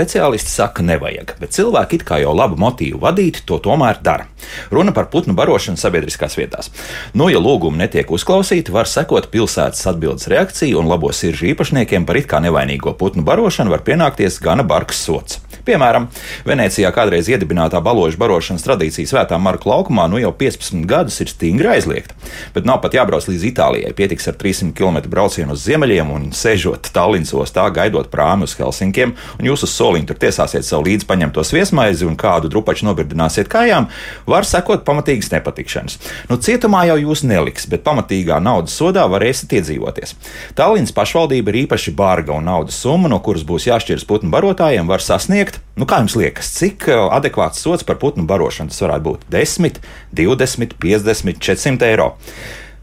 Speciālisti saka, nevajag, bet cilvēki it kā jau labu motīvu vadīt, to tomēr dara. Runa par putnu barošanu sabiedriskās vietās. Nu, ja lūgumi netiek uzklausīti, var sekot pilsētas atbildes reakciju, un labo siržu īpašniekiem par it kā nevainīgo putnu barošanu var pienākties gana bargs sots. Piemēram, Venecijā kādreiz iedibinātā baložu barošanas tradīcija Svētā Marka laukumā nu jau 15 gadus ir stingri aizliegta. Bet nav pat jābrauc līdz Itālijai. Pietiks ar 300 km braucienu uz ziemeļiem un sežot Tallinas ostā, gaidot prāmi uz Helsinkiem, un jūs uz soliņa tur tiesāsiet savu līdzi paņemtos viesmaizi un kādu drupaču nobirdināsiet kājām, var sekot pamatīgas nepatikšanas. Nu, cietumā jau jūs neliks, bet pamatīgā naudas sodā varēsiet iedzīvoties. Tallinas pašvaldība ir īpaši barga un naudas summa, no kuras būs jāšķiras putnu barotājiem, var sasniegt sniegt. Nu, kā jums liekas, cik uh, adekvāts sots par putnu barošanu tas varētu būt? 10, 20, 50, 400 eiro.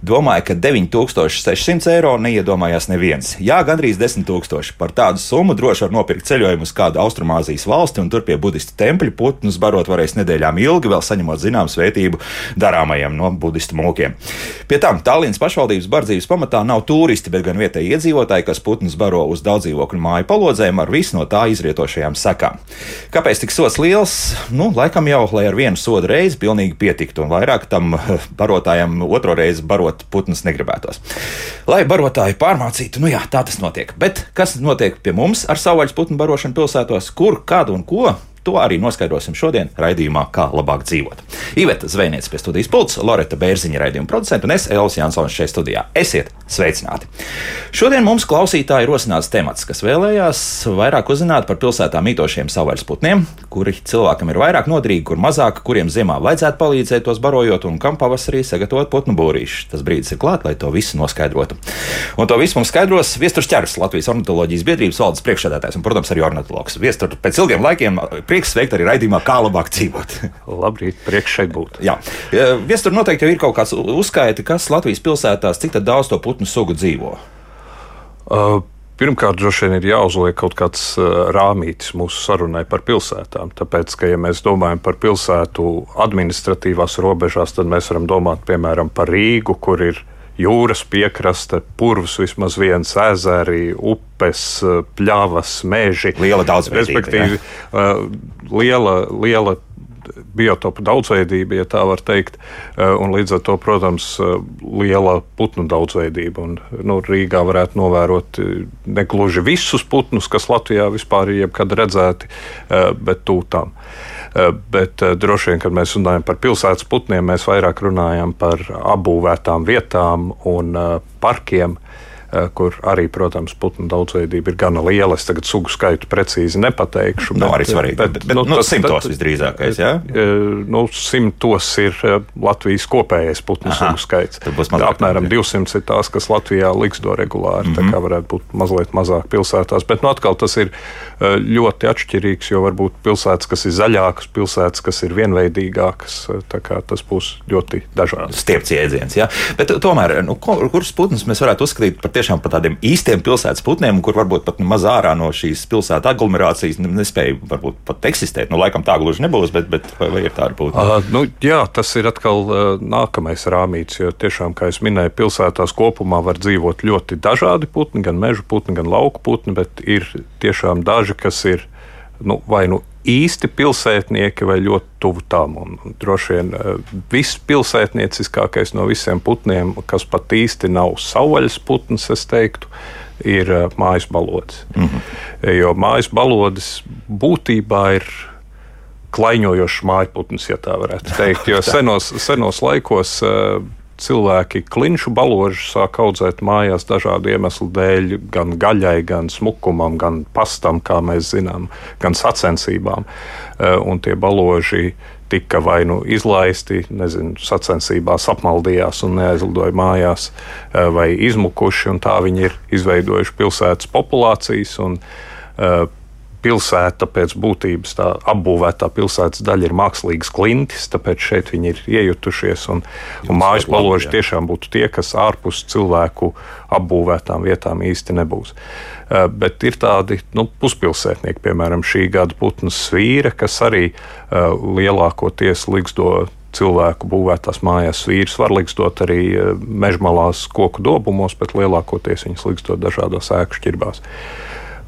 Domāju, ka 9600 eiro neiedomājās neviens. Jā, gandrīz 10 000. Par tādu summu droši var nopirkt ceļojumu uz kādu Austrumāzijas valsti, un tur pie budistu tempļa putnus barot varēs nedēļām ilgi, vēl saņemot zināmu svētību darāmajiem no budistu mūkiem. Pie tam Tallinas pašvaldības bardzības pamatā nav turisti, bet gan vietēji iedzīvotāji, kas putnus baro uz daudzdzīvokļu māju palodzēm ar visu no tā izrietošajām sekām. Kāpēc tik sots liels? Nu, laikam jau, lai ar vienu sodu reizi pilnīgi pietiktu, un vairāk tam barotājam otro reizi barot barot putnus negribētos. Lai barotāji pārmācītu, nu jā, tā tas notiek. Bet kas notiek pie mums ar savvaļas putnu barošanu pilsētos, kur, kad un ko? To arī noskaidrosim šodien raidījumā, kā labāk dzīvot. Iveta Zvejniece pie studijas pults, Loreta Bērziņa raidījuma producenta un es Elis Jansons šeit studijā. Esiet sveicināti! Šodien mums klausītāji rosināts temats, kas vēlējās vairāk uzzināt par pilsētā mītošiem savvaļas putniem, kuri cilvēkam ir vairāk noderīgi, kur mazāk, kuriem ziemā vajadzētu palīdzēt tos barojot un kam pavasarī sagatavot putnu būrīšu. Tas brīdis ir klāt, lai to visu noskaidrotu. Un to visu mums skaidros Viestures ķers, Latvijas ornitoloģijas biedrības valdes priekšsēdētājs un, protams, arī ornitologs. Viestur pēc ilgiem laikiem prieks sveikt arī raidījumā, kā labāk dzīvot. Labrīt, prieks šeit būt. Jā, viestur noteikti jau ir kaut kāds uzskaiti, kas Latvijas pilsētās, cik daudz to putnu sugu dzīvo. Uh, Pirmkārt, droši vien ir jāuzliek kaut kāds uh, rāmītis mūsu sarunai par pilsētām. Tāpēc, ka, ja mēs domājam par pilsētu administratīvās robežās, tad mēs varam domāt piemēram par Rīgu, kur ir jūras piekraste, purvs, vismaz viens ezeri, upes, pļavas, meži. Liela daudzveidība. Respektīvi, uh, liela, liela biotopu daudzveidība, ja tā var teikt, uh, un līdz ar to, protams, uh, liela putnu daudzveidība. Un, nu, Rīgā varētu novērot negluži visus putnus, kas Latvijā vispār ir jebkad redzēti, bet tūtām. Eh, bet eh, droši vien, kad mēs runājam par pilsētas putniem, mēs vairāk runājam par apbūvētām vietām un eh, parkiem. Eh, kur arī, protams, putnu daudzveidība ir gana liela. Es tagad sugu skaitu precīzi nepateikšu. Nav bet, arī svarīgi. Bet, bet, bet, nu, nu, tas, simtos bet, visdrīzākais, jā? Eh, nu, simtos ir eh, Latvijas kopējais putnu Aha, sugu skaits. Apmēram 200 ir tās, kas Latvijā liksdo regulāri. Mm -hmm. Tā kā varētu būt mazliet mazāk pilsētās. Bet nu, atkal tas ir ļoti atšķirīgs, jo varbūt pilsētas, kas ir zaļākas, pilsētas, kas ir vienveidīgākas, tas būs ļoti dažādi. Stiepts jēdziens, jā. Bet tomēr, nu, kurus putnus mēs varētu uzskatīt par tiešām par tādiem īstiem pilsētas putniem, kur varbūt pat maz ārā no šīs pilsētas aglomerācijas nespēja varbūt pat eksistēt. Nu, laikam tā gluži nebūs, bet, bet vai, vai ir tāda būtība? Uh, nu, jā, tas ir atkal uh, nākamais rāmīts, jo tiešām, kā jau minēju, pilsētās kopumā var dzīvot ļoti dažādi putni, gan meža putni, gan lauku putni, bet ir tiešām daži, kas ir nu, vai nu īsti pilsētnieki vai ļoti tuvu tam. Un, un droši vien eh, viss pilsētnieciskākais no visiem putniem, kas pat īsti nav savvaļas putns, es teiktu, ir eh, mājas balodis. Mm -hmm. Jo mājas balodis būtībā ir klaiņojošs mājputns, ja tā varētu teikt. Jo senos, senos laikos eh, cilvēki klinšu baložu sāk audzēt mājās dažādu iemeslu dēļ, gan gaļai, gan smukumam, gan pastam, kā mēs zinām, gan sacensībām. Eh, un tie baloži tika vai nu izlaisti, nezinu, sacensībās apmaldījās un neaizlidoja mājās, eh, vai izmukuši, un tā viņi ir izveidojuši pilsētas populācijas. Un, uh, pilsēta pēc būtības, tā apbūvētā pilsētas daļa ir mākslīgs klintis, tāpēc šeit viņi ir iejutušies. Un, un mājas paloži tiešām būtu tie, kas ārpus cilvēku apbūvētām vietām īsti nebūs. Uh, bet ir tādi nu, puspilsētnieki, piemēram, šī gada putnas svīra, kas arī uh, lielākoties liksdo cilvēku būvētās mājās vīrus var likstot arī uh, mežmalās koku dobumos, bet lielākoties viņas likstot dažādās ēku šķirbās.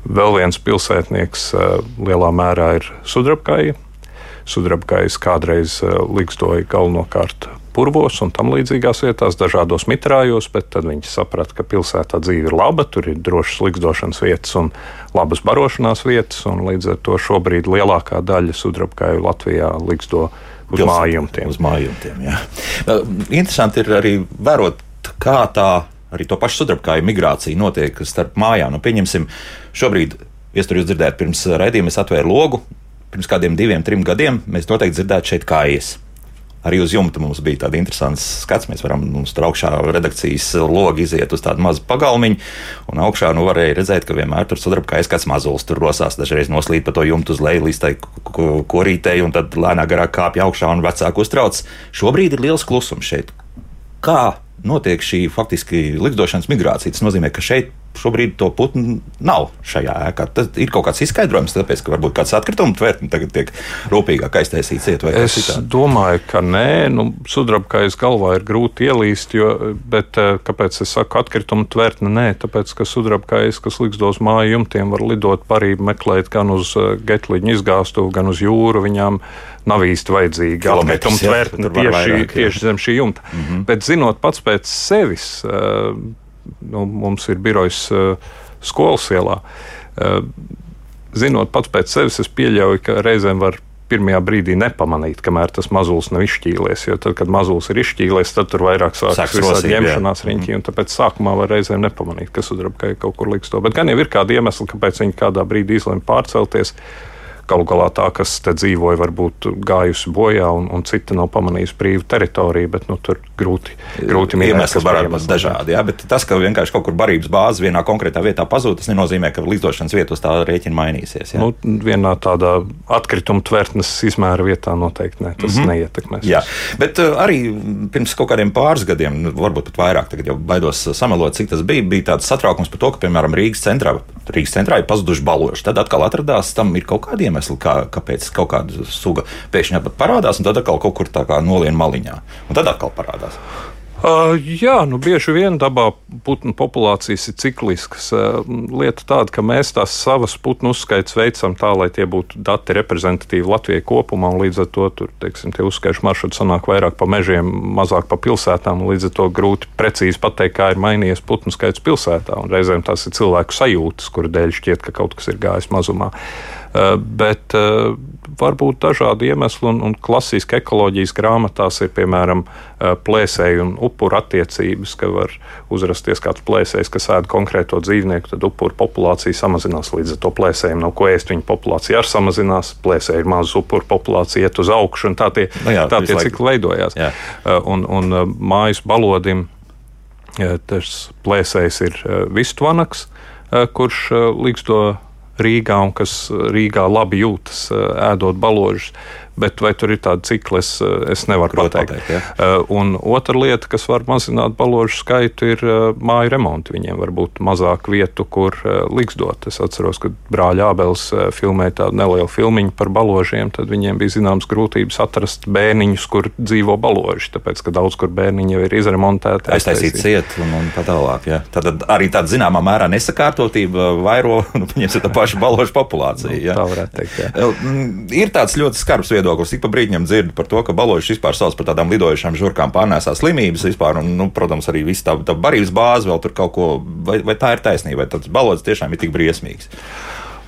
Vēl viens pilsētnieks lielā mērā ir sudrabkāja. Sudrabkājas kādreiz likstoja galvenokārt purvos un tam līdzīgās vietās, dažādos mitrājos, bet tad viņi saprata, ka pilsētā dzīve ir laba, tur ir drošas likstošanas vietas un labas barošanās vietas, un līdz ar to šobrīd lielākā daļa sudrabkāju Latvijā liksto uz mājumtiem. Uz mājumtiem jā. Interesanti ir arī vērot, kā tā arī to pašu sudrabkāju migrācija notiek starp mājām. Nu, pieņemsim, šobrīd, ja tur jūs dzirdējāt, pirms raidījuma es atvēru logu, pirms kādiem diviem, trim gadiem mēs noteikti dzirdētu šeit kājas. Arī uz jumta mums bija tāds interesants skats. Mēs varam mums tur augšā redakcijas logi iziet uz tādu mazu pagalmiņu, un augšā nu, varēja redzēt, ka vienmēr tur sudrabkājas kāds mazulis tur rosās. Dažreiz noslīd pa to jumtu uz leju līdz tai korītei, un tad lēnāk garāk kāpj augšā un vecāku uztrauc. Šobrīd ir liels klusums šeit. Kā notiek šī faktiski likdošanas migrācija? Tas nozīmē, ka šeit šobrīd to putnu nav šajā ēkā. Tas ir kaut kāds izskaidrojums, tāpēc, ka varbūt kāds atkrituma tvērtne tagad tiek rūpīgāk aiztaisīts. Es citādi. domāju, ka nē, nu, sudrabkājas galvā ir grūti ielīst, jo, bet eh, kāpēc es saku atkrituma tvērtne? Nē, tāpēc, ka sudrabkājas, kas liksdos māju jumtiem, var lidot parību meklēt gan uz eh, getliņu izgāstu, gan uz jūru. Viņām nav īsti vajadzīga atkrituma tvērtne tieši, vairāk, tieši zem šī jumta. Mm -hmm. Bet zinot pats pēc sevis, uh, nu, mums ir birojs uh, skolas ielā. Uh, zinot pats pēc sevis, es pieļauju, ka reizēm var pirmajā brīdī nepamanīt, kamēr tas mazulis nav izšķīlies. Jo tad, kad mazulis ir izšķīlies, tad tur vairāk sākas visādi ņemšanās riņķi. Mm. Tāpēc sākumā var reizēm nepamanīt, kas uzrabkai kaut kur liks to. Bet gan jau ir kādi iemesli, kāpēc viņi kādā brīdī izlēma pārcelties. Galu galā tā, kas te dzīvoja, varbūt gājusi bojā, un, un cita nav pamanījusi brīvu teritoriju, bet nu, tur grūti, grūti minēt. Iemesli var būt dažādi, jā, bet tas, ka vienkārši kaut kur barības bāze vienā konkrētā vietā pazūd, tas nenozīmē, ka līdzdošanas vieta uz tā rēķina mainīsies. Jā. Nu, vienā tādā atkrituma tvertnes izmēra vietā noteikti ne, tas mm -hmm. neietekmēs. Jā, bet uh, arī pirms kaut kādiem pāris gadiem, nu, varbūt pat vairāk, tagad jau baidos samelot, cik tas bija, bija tāds satraukums par to, ka, piemēram, Rīgas centrā, Rīgas centrā ir pazuduši baloši. Tad atkal atradās, tam ir kaut kādi iemesli, kā, kāpēc kaut kāda suga pēkšņi parādās, un tad atkal kaut kur tā kā nolien maliņā. Un tad atkal parādās. Uh, jā, nu bieži vien dabā putnu populācijas ir cikliskas. Uh, lieta tāda, ka mēs tās savas putnu uzskaitas veicam tā, lai tie būtu dati reprezentatīvi Latvijai kopumā, un līdz ar to tur, teiksim, tie uzskaišu maršruti sanāk vairāk pa mežiem, mazāk pa pilsētām, un līdz ar to grūti precīzi pateikt, kā ir mainījies putnu skaits pilsētā, un reizēm tās ir cilvēku sajūtas, kuru dēļ šķiet, ka kaut kas ir gājis mazumā. Uh, bet var būt dažādi iemesli, un, un klasiski ekoloģijas grāmatās ir piemēram plēsēju un upuru attiecības, ka var uzrasties kāds plēsējs, kas ēd konkrēto dzīvnieku, tad upuru populācija samazinās līdz ar to plēsējiem. Nav ko ēst, viņa populācija arī samazinās, plēsēji ir maz, upuru populācija iet uz augšu, un tā tie, no nu jā, tā tie cikli veidojās. Jā. Un, un mājas balodim tas plēsējs ir vistvanaks, kurš līdz to Rīgā un kas Rīgā labi jūtas ēdot baložus bet vai tur ir tāda cikla, es, es nevaru Prot pateikt. pateikt ja. Uh, un otra lieta, kas var mazināt baložu skaitu, ir uh, māju remonti. Viņiem var būt mazāk vietu, kur liksdot. Es atceros, kad brāļa Ābels filmēja tādu nelielu filmiņu par baložiem, tad viņiem bija zināmas grūtības atrast bērniņus, kur dzīvo baloži, tāpēc, ka daudz kur bērniņi jau ir izremontēti. Aiztaisīt ciet un, un tā tālāk. Ja. Tad arī tāda zināmā mērā nesakārtotība vairo, nu, pieņemsim, tā paša baložu populācija. Nu, ja. Tā varētu teikt. Jā. Ir tāds ļoti skarbs viedoklis viedoklis. Ik pa brīdim dzirdu par to, ka baloši vispār sauc par tādām lidojušām žurkām, pārnēsā slimības vispār, un, nu, protams, arī viss tā, tā barības bāze vēl tur kaut ko, vai, vai tā ir taisnība, vai tas balods tiešām ir tik briesmīgs.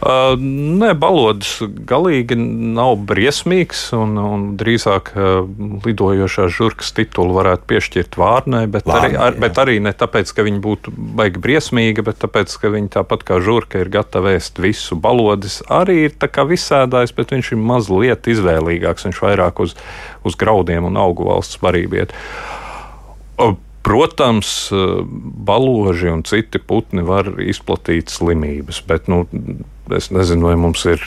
Uh, nē, balodis galīgi nav briesmīgs, un, un drīzāk uh, lidojošās žurkas titulu varētu piešķirt vārnai, bet, Vārnai, arī, ar, bet arī ne tāpēc, ka viņi būtu baigi briesmīgi, bet tāpēc, ka viņi tāpat kā žurka ir gatava ēst visu. Balodis arī ir visādājs, bet viņš ir mazliet izvēlīgāks, viņš vairāk uz, uz graudiem un augu valsts varību iet. Uh, Protams, baloži un citi putni var izplatīt slimības, bet nu, es nezinu, vai mums ir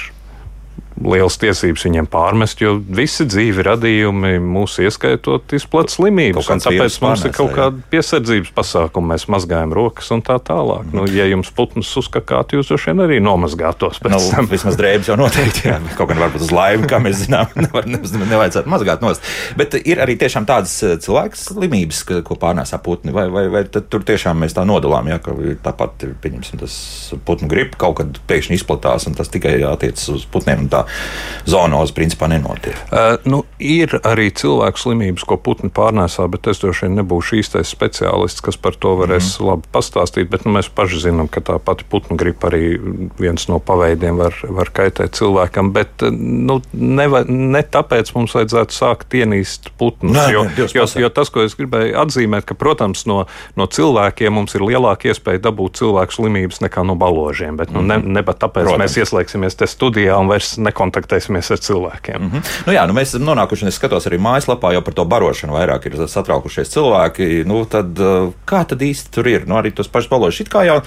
lielas tiesības viņiem pārmest, jo visi dzīvi radījumi, mūsu ieskaitot, izplatīja slimības. Tāpēc mums ir kaut kāda piesardzības pasākuma, mēs mazgājam rokas un tā tālāk. Mm. Nu, ja jums putns uzkakāt, jūs droši vien arī nomazgātos. Nu, vismaz drēbes jau noteikti, jā. kaut gan varbūt uz laimi, kā mēs zinām, nevar, ne, nevajadzētu mazgāt nost. Bet ir arī tiešām tādas eh, cilvēku slimības, ko pārnēsā putni, vai, vai, vai tur tiešām mēs tā nodalām, ja, tāpat, pieņemsim, tas putnu gripa kaut kad pēkšņi izplatās un tas tikai attiecas uz putniem un tā zonoze principā nenotiek. Uh, nu, ir arī cilvēku slimības, ko putni pārnēsā, bet es droši vien nebūšu īstais speciālists, kas par to varēs mm. labi pastāstīt, bet nu, mēs paši zinām, ka tā pati putnu gripa arī viens no paveidiem var, var kaitēt cilvēkam, bet nu, neva, ne tāpēc mums vajadzētu sākt ienīst putnus. Nē, jo, nē, jo, jo tas, ko es gribēju atzīmēt, ka, protams, no, no cilvēkiem mums ir lielāka iespēja dabūt cilvēku slimības nekā no baložiem, bet nu, ne, mhm. ne pat tāpēc protams. mēs ieslēgsimies te studijā un vairs nekontaktēsimies ar cilvēkiem. Mm -hmm. nu, jā, nu, mēs esam nonākuši, un es skatos arī mājaslapā, jau par to barošanu vairāk ir satraukušies cilvēki. Nu, tad, kā tad īsti tur ir? Nu, arī tos pašus baložus. It kā jau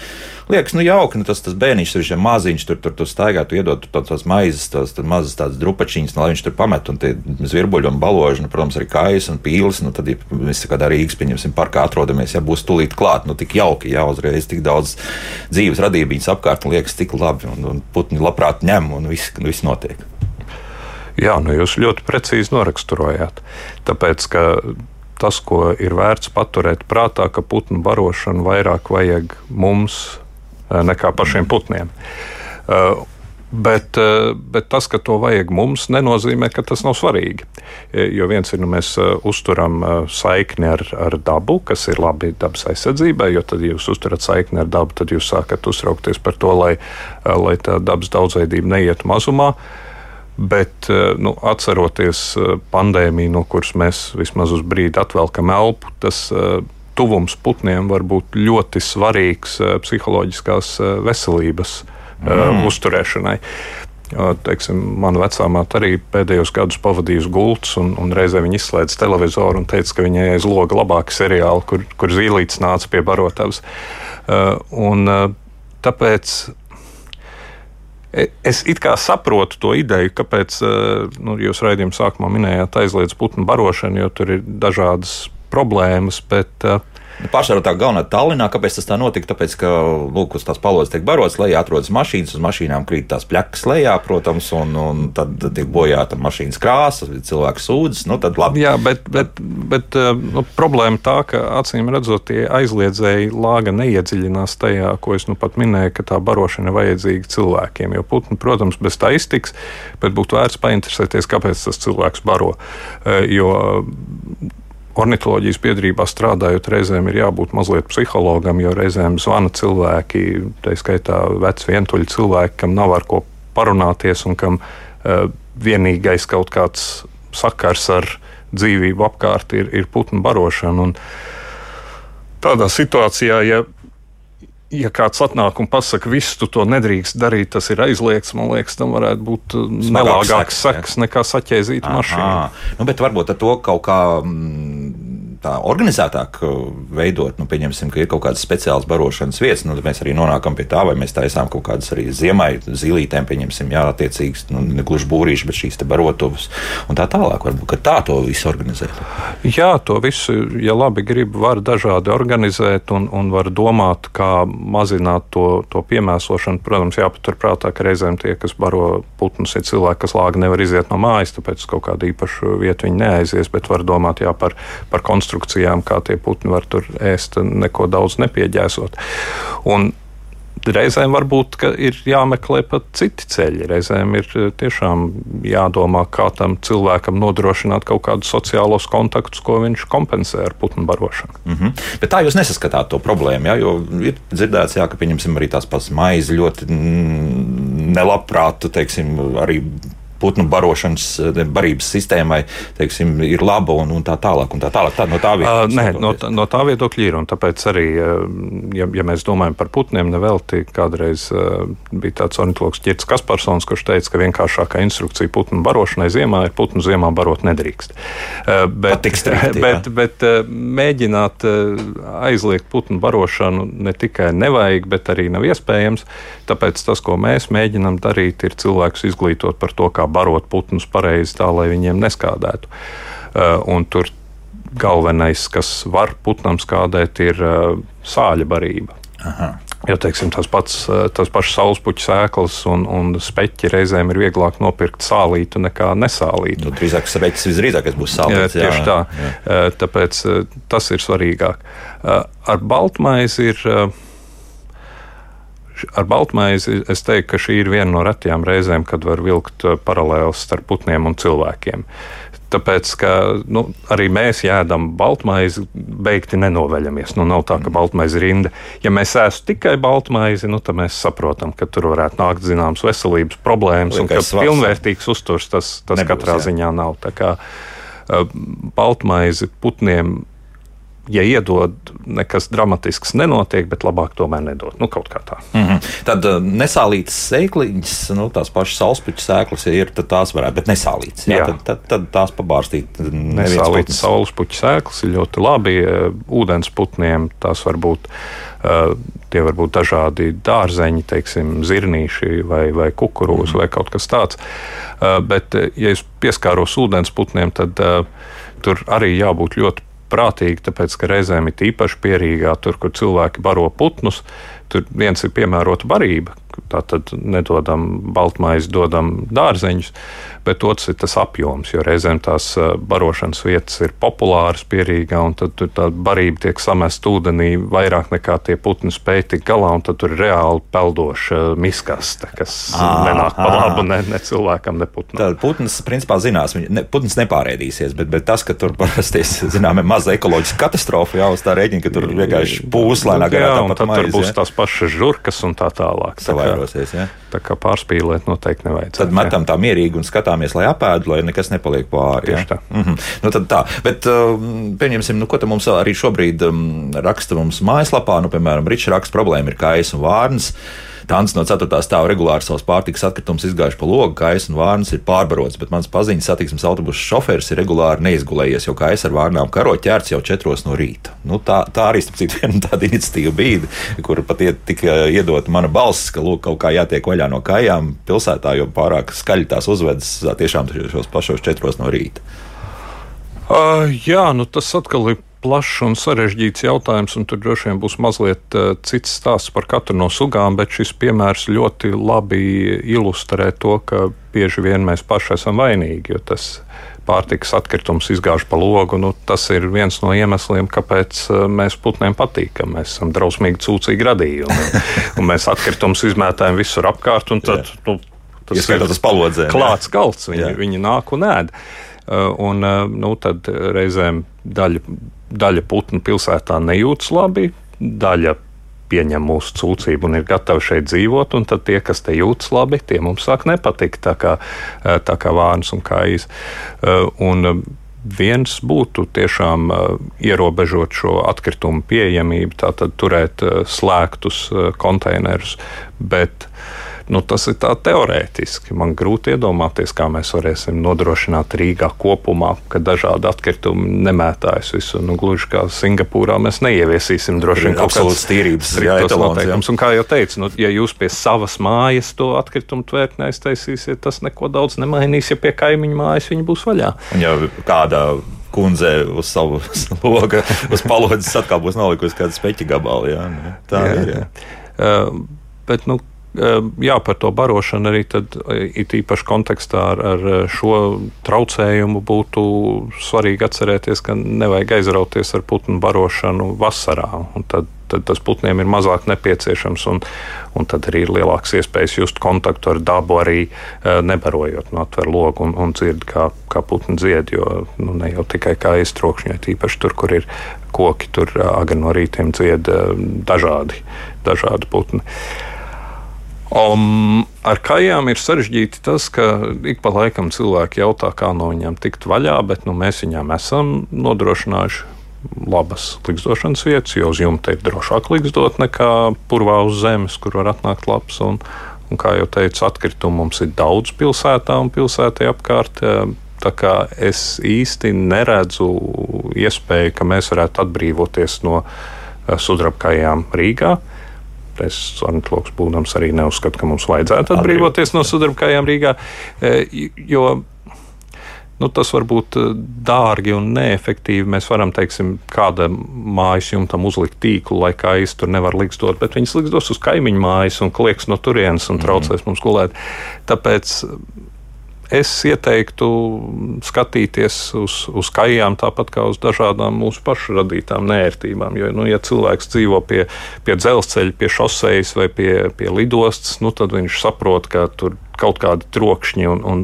liekas, nu jauki, nu, tas, tas bērniņš, tur ir maziņš, tur, tur, tur staigā, tu iedod tur tās maizes, tās mazas tādas drupačiņas, nu, lai viņš tur pamet, un tie zvirbuļi un baloži, nu, protams, arī kājas un pīles, nu, tad, ja mēs kādā Rīgas, pieņemsim, parkā atrodamies, ja būs tulīt klāt, nu, tik jauki, jā, uzreiz tik daudz dzīves radības apkārt, un liekas tik labi, un, un putni labprāt ņem, un viss, viss notiek. Jā, nu jūs ļoti precīzi noraksturojāt. Tāpēc, ka tas, ko ir vērts paturēt prātā, ka putnu barošanu vairāk vajag mums, Eh, nekā pašiem putniem. Eh, bet, eh, bet tas, ka to vajag mums, nenozīmē, ka tas nav svarīgi. Jo viens ir, nu, mēs uzturam saikni ar, ar dabu, kas ir labi dabas aizsardzībai, jo tad, ja jūs uzturat saikni ar dabu, tad jūs sākat uztraukties par to, lai, lai tā dabas daudzveidība neietu mazumā. Bet, nu, atceroties pandēmiju, no kuras mēs vismaz uz brīdi atvelkam elpu, tas tuvums putniem var būt ļoti svarīgs psiholoģiskās veselības eh, mm. uzturēšanai. Teiksim, mana vecāmāte arī pēdējos gados pavadījusi gultas, un, un reizē viņa izslēdza televizoru un teica, ka viņai aiz loga labāki seriāli, kur, kur zīlītis nāca pie barotavas. Un, tāpēc e, Es it kā saprotu to ideju, kāpēc nu, jūs raidījuma sākumā minējāt aizliedz putnu barošanu, jo tur ir dažādas problēmas, bet uh, Nu, Pārsvarā tā galvenā Tallinā, kāpēc tas tā notika? Tāpēc, ka lūk, uz tās palodzes tiek barots, lejā atrodas mašīnas, uz mašīnām krīt tās pļakas lejā, protams, un, un tad tiek bojāta mašīnas krāsa, cilvēks sūdzas. Nu, tad labi. Jā, bet, bet, bet uh, nu, problēma tā, ka acīm redzot, tie aizliedzēji lāga neiedziļinās tajā, ko es nu pat minēju, ka tā barošana ir vajadzīga cilvēkiem. Jo putni, protams, bez tā iztiks, bet būtu vērts painteresēties, kāpēc tas cilvēks baro. Uh, jo, ornitholoģijas biedrībā strādājot, reizēm ir jābūt mazliet psihologam, jo reizēm zvana cilvēki, tā skaitā veci vientuļi cilvēki, kam nav ar ko parunāties un kam uh, vienīgais kaut kāds sakars ar dzīvību apkārt ir, ir putnu barošana. Un tādā situācijā, ja ja kāds atnāk un pasakā, visu tu to nedrīkst darīt, tas ir aizliegts, man liekas, tam varētu būt uh, nelāgāks seks nekā saķēzīt mašīnu. Nu, bet varbūt ar to kaut kā. Tā organizētāk uh, veidot, nu, pieņemsim, ka ir kaut kādas speciālas barošanas vietas, nu, tad mēs arī nonākam pie tā, vai mēs taisām kaut kādas arī ziemai zīlītēm, pieņemsim, jā, attiecīgas, nu, ne gluži būrīši, bet šīs te barotuvas un tā tālāk. Varbūt, ka tā to visu organizēt. Jā, to visu, ja labi grib, var dažādi organizēt un, un var domāt, kā mazināt to, to piemēsošanu. Protams, jāpaturprātā, ka reizēm tie, kas baro putnus, ir cilvēki, kas lāgi nevar iziet no mājas, tāpēc kaut kādu īpašu vietu viņi neaizies, bet var domāt jā, par, par konstrukciju konstrukcijām, kā tie putni var tur ēst, neko daudz nepieģēsot. Un Reizēm varbūt ir jāmeklē pat citi ceļi. Reizēm ir eh, tiešām jādomā, kā tam cilvēkam nodrošināt kaut kādus sociālos kontaktus, ko viņš kompensē ar putnu barošanu. Mm -hmm. Bet tā jūs nesaskatāt to problēmu, ja? jo ir dzirdēts, jā, ka pieņemsim arī tās pats maizi ļoti nelabprāt, teiksim, arī putnu barošanas, barības sistēmai teiksim, ir laba un, un tā tālāk. Un tā tālāk. Tā, no tā viedokļa. Uh, nē, no, tā, no tā viedokļa ir. Tāpēc arī, ja, ja mēs domājam par putniem, nevelti kādreiz uh, bija tāds ornitologs Čirts Kasparsons, kurš teica, ka vienkāršākā instrukcija putnu barošanai ziemā ir putnu ziemā barot nedrīkst. Uh, bet, strikti, bet, bet uh, mēģināt uh, aizliegt putnu barošanu ne tikai nevajag, bet arī nav iespējams. Tāpēc tas, ko mēs mēģinām darīt, ir cilvēkus izglītot par to, kā barot putnus pareizi, tā lai viņiem neskādētu. Uh, un tur galvenais, kas var putnam skādēt, ir uh, sāļa barība. Aha. Jo teiksim, tas pats, uh, tas saulespuķu sēklas un, un speķi reizēm ir vieglāk nopirkt sālītu nekā nesālītu. Nu, drīzāk speķis visdrīzākais būs sālīts. Jā, tieši tā. Jā. Tāpēc tas ir svarīgāk. Ar baltmaizi ir Ar baltmaizi es teiktu, ka šī ir viena no retajām reizēm, kad var vilkt uh, paralēlus starp putniem un cilvēkiem. Tāpēc, ka nu, arī mēs ēdam baltmaizi, beigti nenoveļamies. Nu, nav tā, ka baltmaize ir rinda. Ja mēs ēstu tikai baltmaizi, nu, tad mēs saprotam, ka tur varētu nākt zināmas veselības problēmas, Liekais un ka svars. pilnvērtīgs uzturs tas, tas Nebūs, katrā jā. ziņā nav. Tā kā uh, baltmaizi putniem ja iedod, nekas dramatisks nenotiek, bet labāk tomēr nedod. Nu, kaut kā tā. Mm -hmm. Tad uh, nesālītas sēkliņas, nu, tās pašas saulespuķu sēklas, ja ir, tad tās varētu, bet nesālītas. Jā, jā. Tad, tad, tad tās pabārstīt. Nesālītas saulespuķu sēklas ir ļoti labi. Ūdens putniem tās var būt. Uh, tie var būt dažādi dārzeņi, teiksim, zirnīši vai, vai kukurūzi mm. vai kaut kas tāds. Uh, bet, ja es pieskāros ūdens putniem, tad uh, tur arī jābūt ļoti prātīgi, tāpēc ka reizēm ir īpaši pierīgā, tur, kur cilvēki baro putnus. Tur viens ir piemērota barība, Tātad nedodam baltmaizi, dodam dārzeņus, bet otrs ir tas apjoms, jo reizēm tās barošanas vietas ir populāras pierīgā, un tad tā barība tiek samest ūdenī vairāk nekā tie putni spēj tikt galā, un tad tur ir reāli peldoša miskaste, kas à, nenāk pa labu ne, ne cilvēkam, ne putnam. Tad putns principā zinās, ne, putns nepārēdīsies, bet, bet tas, ka tur parasti zinām, ir maza ekoloģiska katastrofa, jā, uz tā rēķina, ka tur vienkārši pūslēnā garā. Jā, un tad maiz, tur būs jā. tās pašas žurkas un tā tālāk. Tā vairosies. Ja? Tā kā pārspīlēt noteikti nevajag. Tad metam tā mierīgi un skatāmies, lai apēdu, lai nekas nepaliek pāri. Tieši ja? tā. Mm -hmm. nu, tā. Bet uh, pieņemsim, nu, ko mums arī šobrīd um, raksta mums mājaslapā. Nu, piemēram, Ričs raksta problēma ir kājas un vārnas. Tāns no 4. stāva regulāri savus pārtikas atkritumus izgājuši pa logu, kājas un vārnas ir pārbarots, bet mans paziņas satiksmes autobusu šofērs ir regulāri neizgulējies, jo kājas ar vārnām karo ķērts jau 4 no rīta. Nu, tā, tā arī citu, viena tāda iniciatīva bija, kur pat iet, tika iedota mana balss, ka lūk, kaut kā jātiek vaļā no kājām pilsētā, jo pārāk skaļi tās uzvedas tiešām šos pašos 4 no rīta. Uh, jā, nu tas atkal ir plašs un sarežģīts jautājums, un tur droši vien būs mazliet uh, cits stāsts par katru no sugām, bet šis piemērs ļoti labi ilustrē to, ka bieži vien mēs paši esam vainīgi, jo tas pārtikas atkritums izgāž pa logu. Nu, tas ir viens no iemesliem, kāpēc uh, mēs putniem patīkam. Mēs esam drausmīgi cūcīgi radījumi. un mēs atkritumus izmētājam visur apkārt, un tad nu, tas ir tas palodzē. Klāts galds, viņi, viņi nāk un ēd. Uh, un, nu, tad reizēm daļa daļa putnu pilsētā nejūtas labi, daļa pieņem mūsu sūdzību un ir gatavi šeit dzīvot, un tad tie, kas te jūtas labi, tie mums sāk nepatikt, tā kā, eh, tā kā vārns un kājas. Eh, un eh, viens būtu tiešām ierobežot šo atkritumu pieejamību, tātad turēt slēgtus konteinerus, bet uh, Nu, tas ir tā teorētiski. Man grūti iedomāties, kā mēs varēsim nodrošināt Rīgā kopumā, ka dažādi atkritumi nemētājas visu. Nu, gluži kā Singapūrā mēs neieviesīsim droši vien kaut kādas tīrības noteikumus. Un kā jau teicu, nu, ja jūs pie savas mājas to atkritumu tvērtni aiztaisīsiet, tas neko daudz nemainīs, ja pie kaimiņu mājas viņi būs vaļā. Ja kādā kundze uz savu logu, uz palodzes atkal būs nolikusi kāda speķa gabala. Jā, nu, tā jā, ir. Jā. Uh, bet, nu, jā, par to barošanu arī tad, e, it īpaši kontekstā ar, ar šo traucējumu būtu svarīgi atcerēties, ka nevajag aizrauties ar putnu barošanu vasarā. Tad, tad tas putniem ir mazāk nepieciešams, un, un tad arī ir lielāks iespējas just kontaktu ar dabu, arī e, nebarojot no atver logu un, un dzird, kā, kā putni dzied. Jo nu, ne jau tikai kā iztrokšņi, tīpaši tur, kur ir koki, tur agri no rītiem dzied e, dažādi, dažādi putni. Um, ar kājām ir sarežģīti tas, ka ik pa laikam cilvēki jautā, kā no viņiem tikt vaļā, bet nu, mēs viņām esam nodrošinājuši labas likstošanas vietas, jo uz jumta ir drošāk likstot nekā purvā uz zemes, kur var atnākt labs. Un, un kā jau teicu, atkritumu mums ir daudz pilsētā un pilsētā apkārt. Tā kā es īsti neredzu iespēju, ka mēs varētu atbrīvoties no eh, sudrabkājām Rīgā. Es ornitologs būdams arī neuzskatu, ka mums vajadzētu atbrīvoties no sudrabkājām Rīgā, eh, jo nu, tas var būt eh, dārgi un neefektīvi. Mēs varam, teiksim, kāda mājas jumtam uzlikt tīklu, lai kā īsti tur nevar likstot, bet viņas likstos uz kaimiņu mājas un klieks no turienes un traucēs mm. mums gulēt. Tāpēc es ieteiktu skatīties uz, uz kājām tāpat kā uz dažādām mūsu pašu radītām nērtībām. Jo, nu, ja cilvēks dzīvo pie, pie dzelzceļa, pie šoseis vai pie, pie lidostas, nu, tad viņš saprot, ka tur kaut kādi trokšņi un, un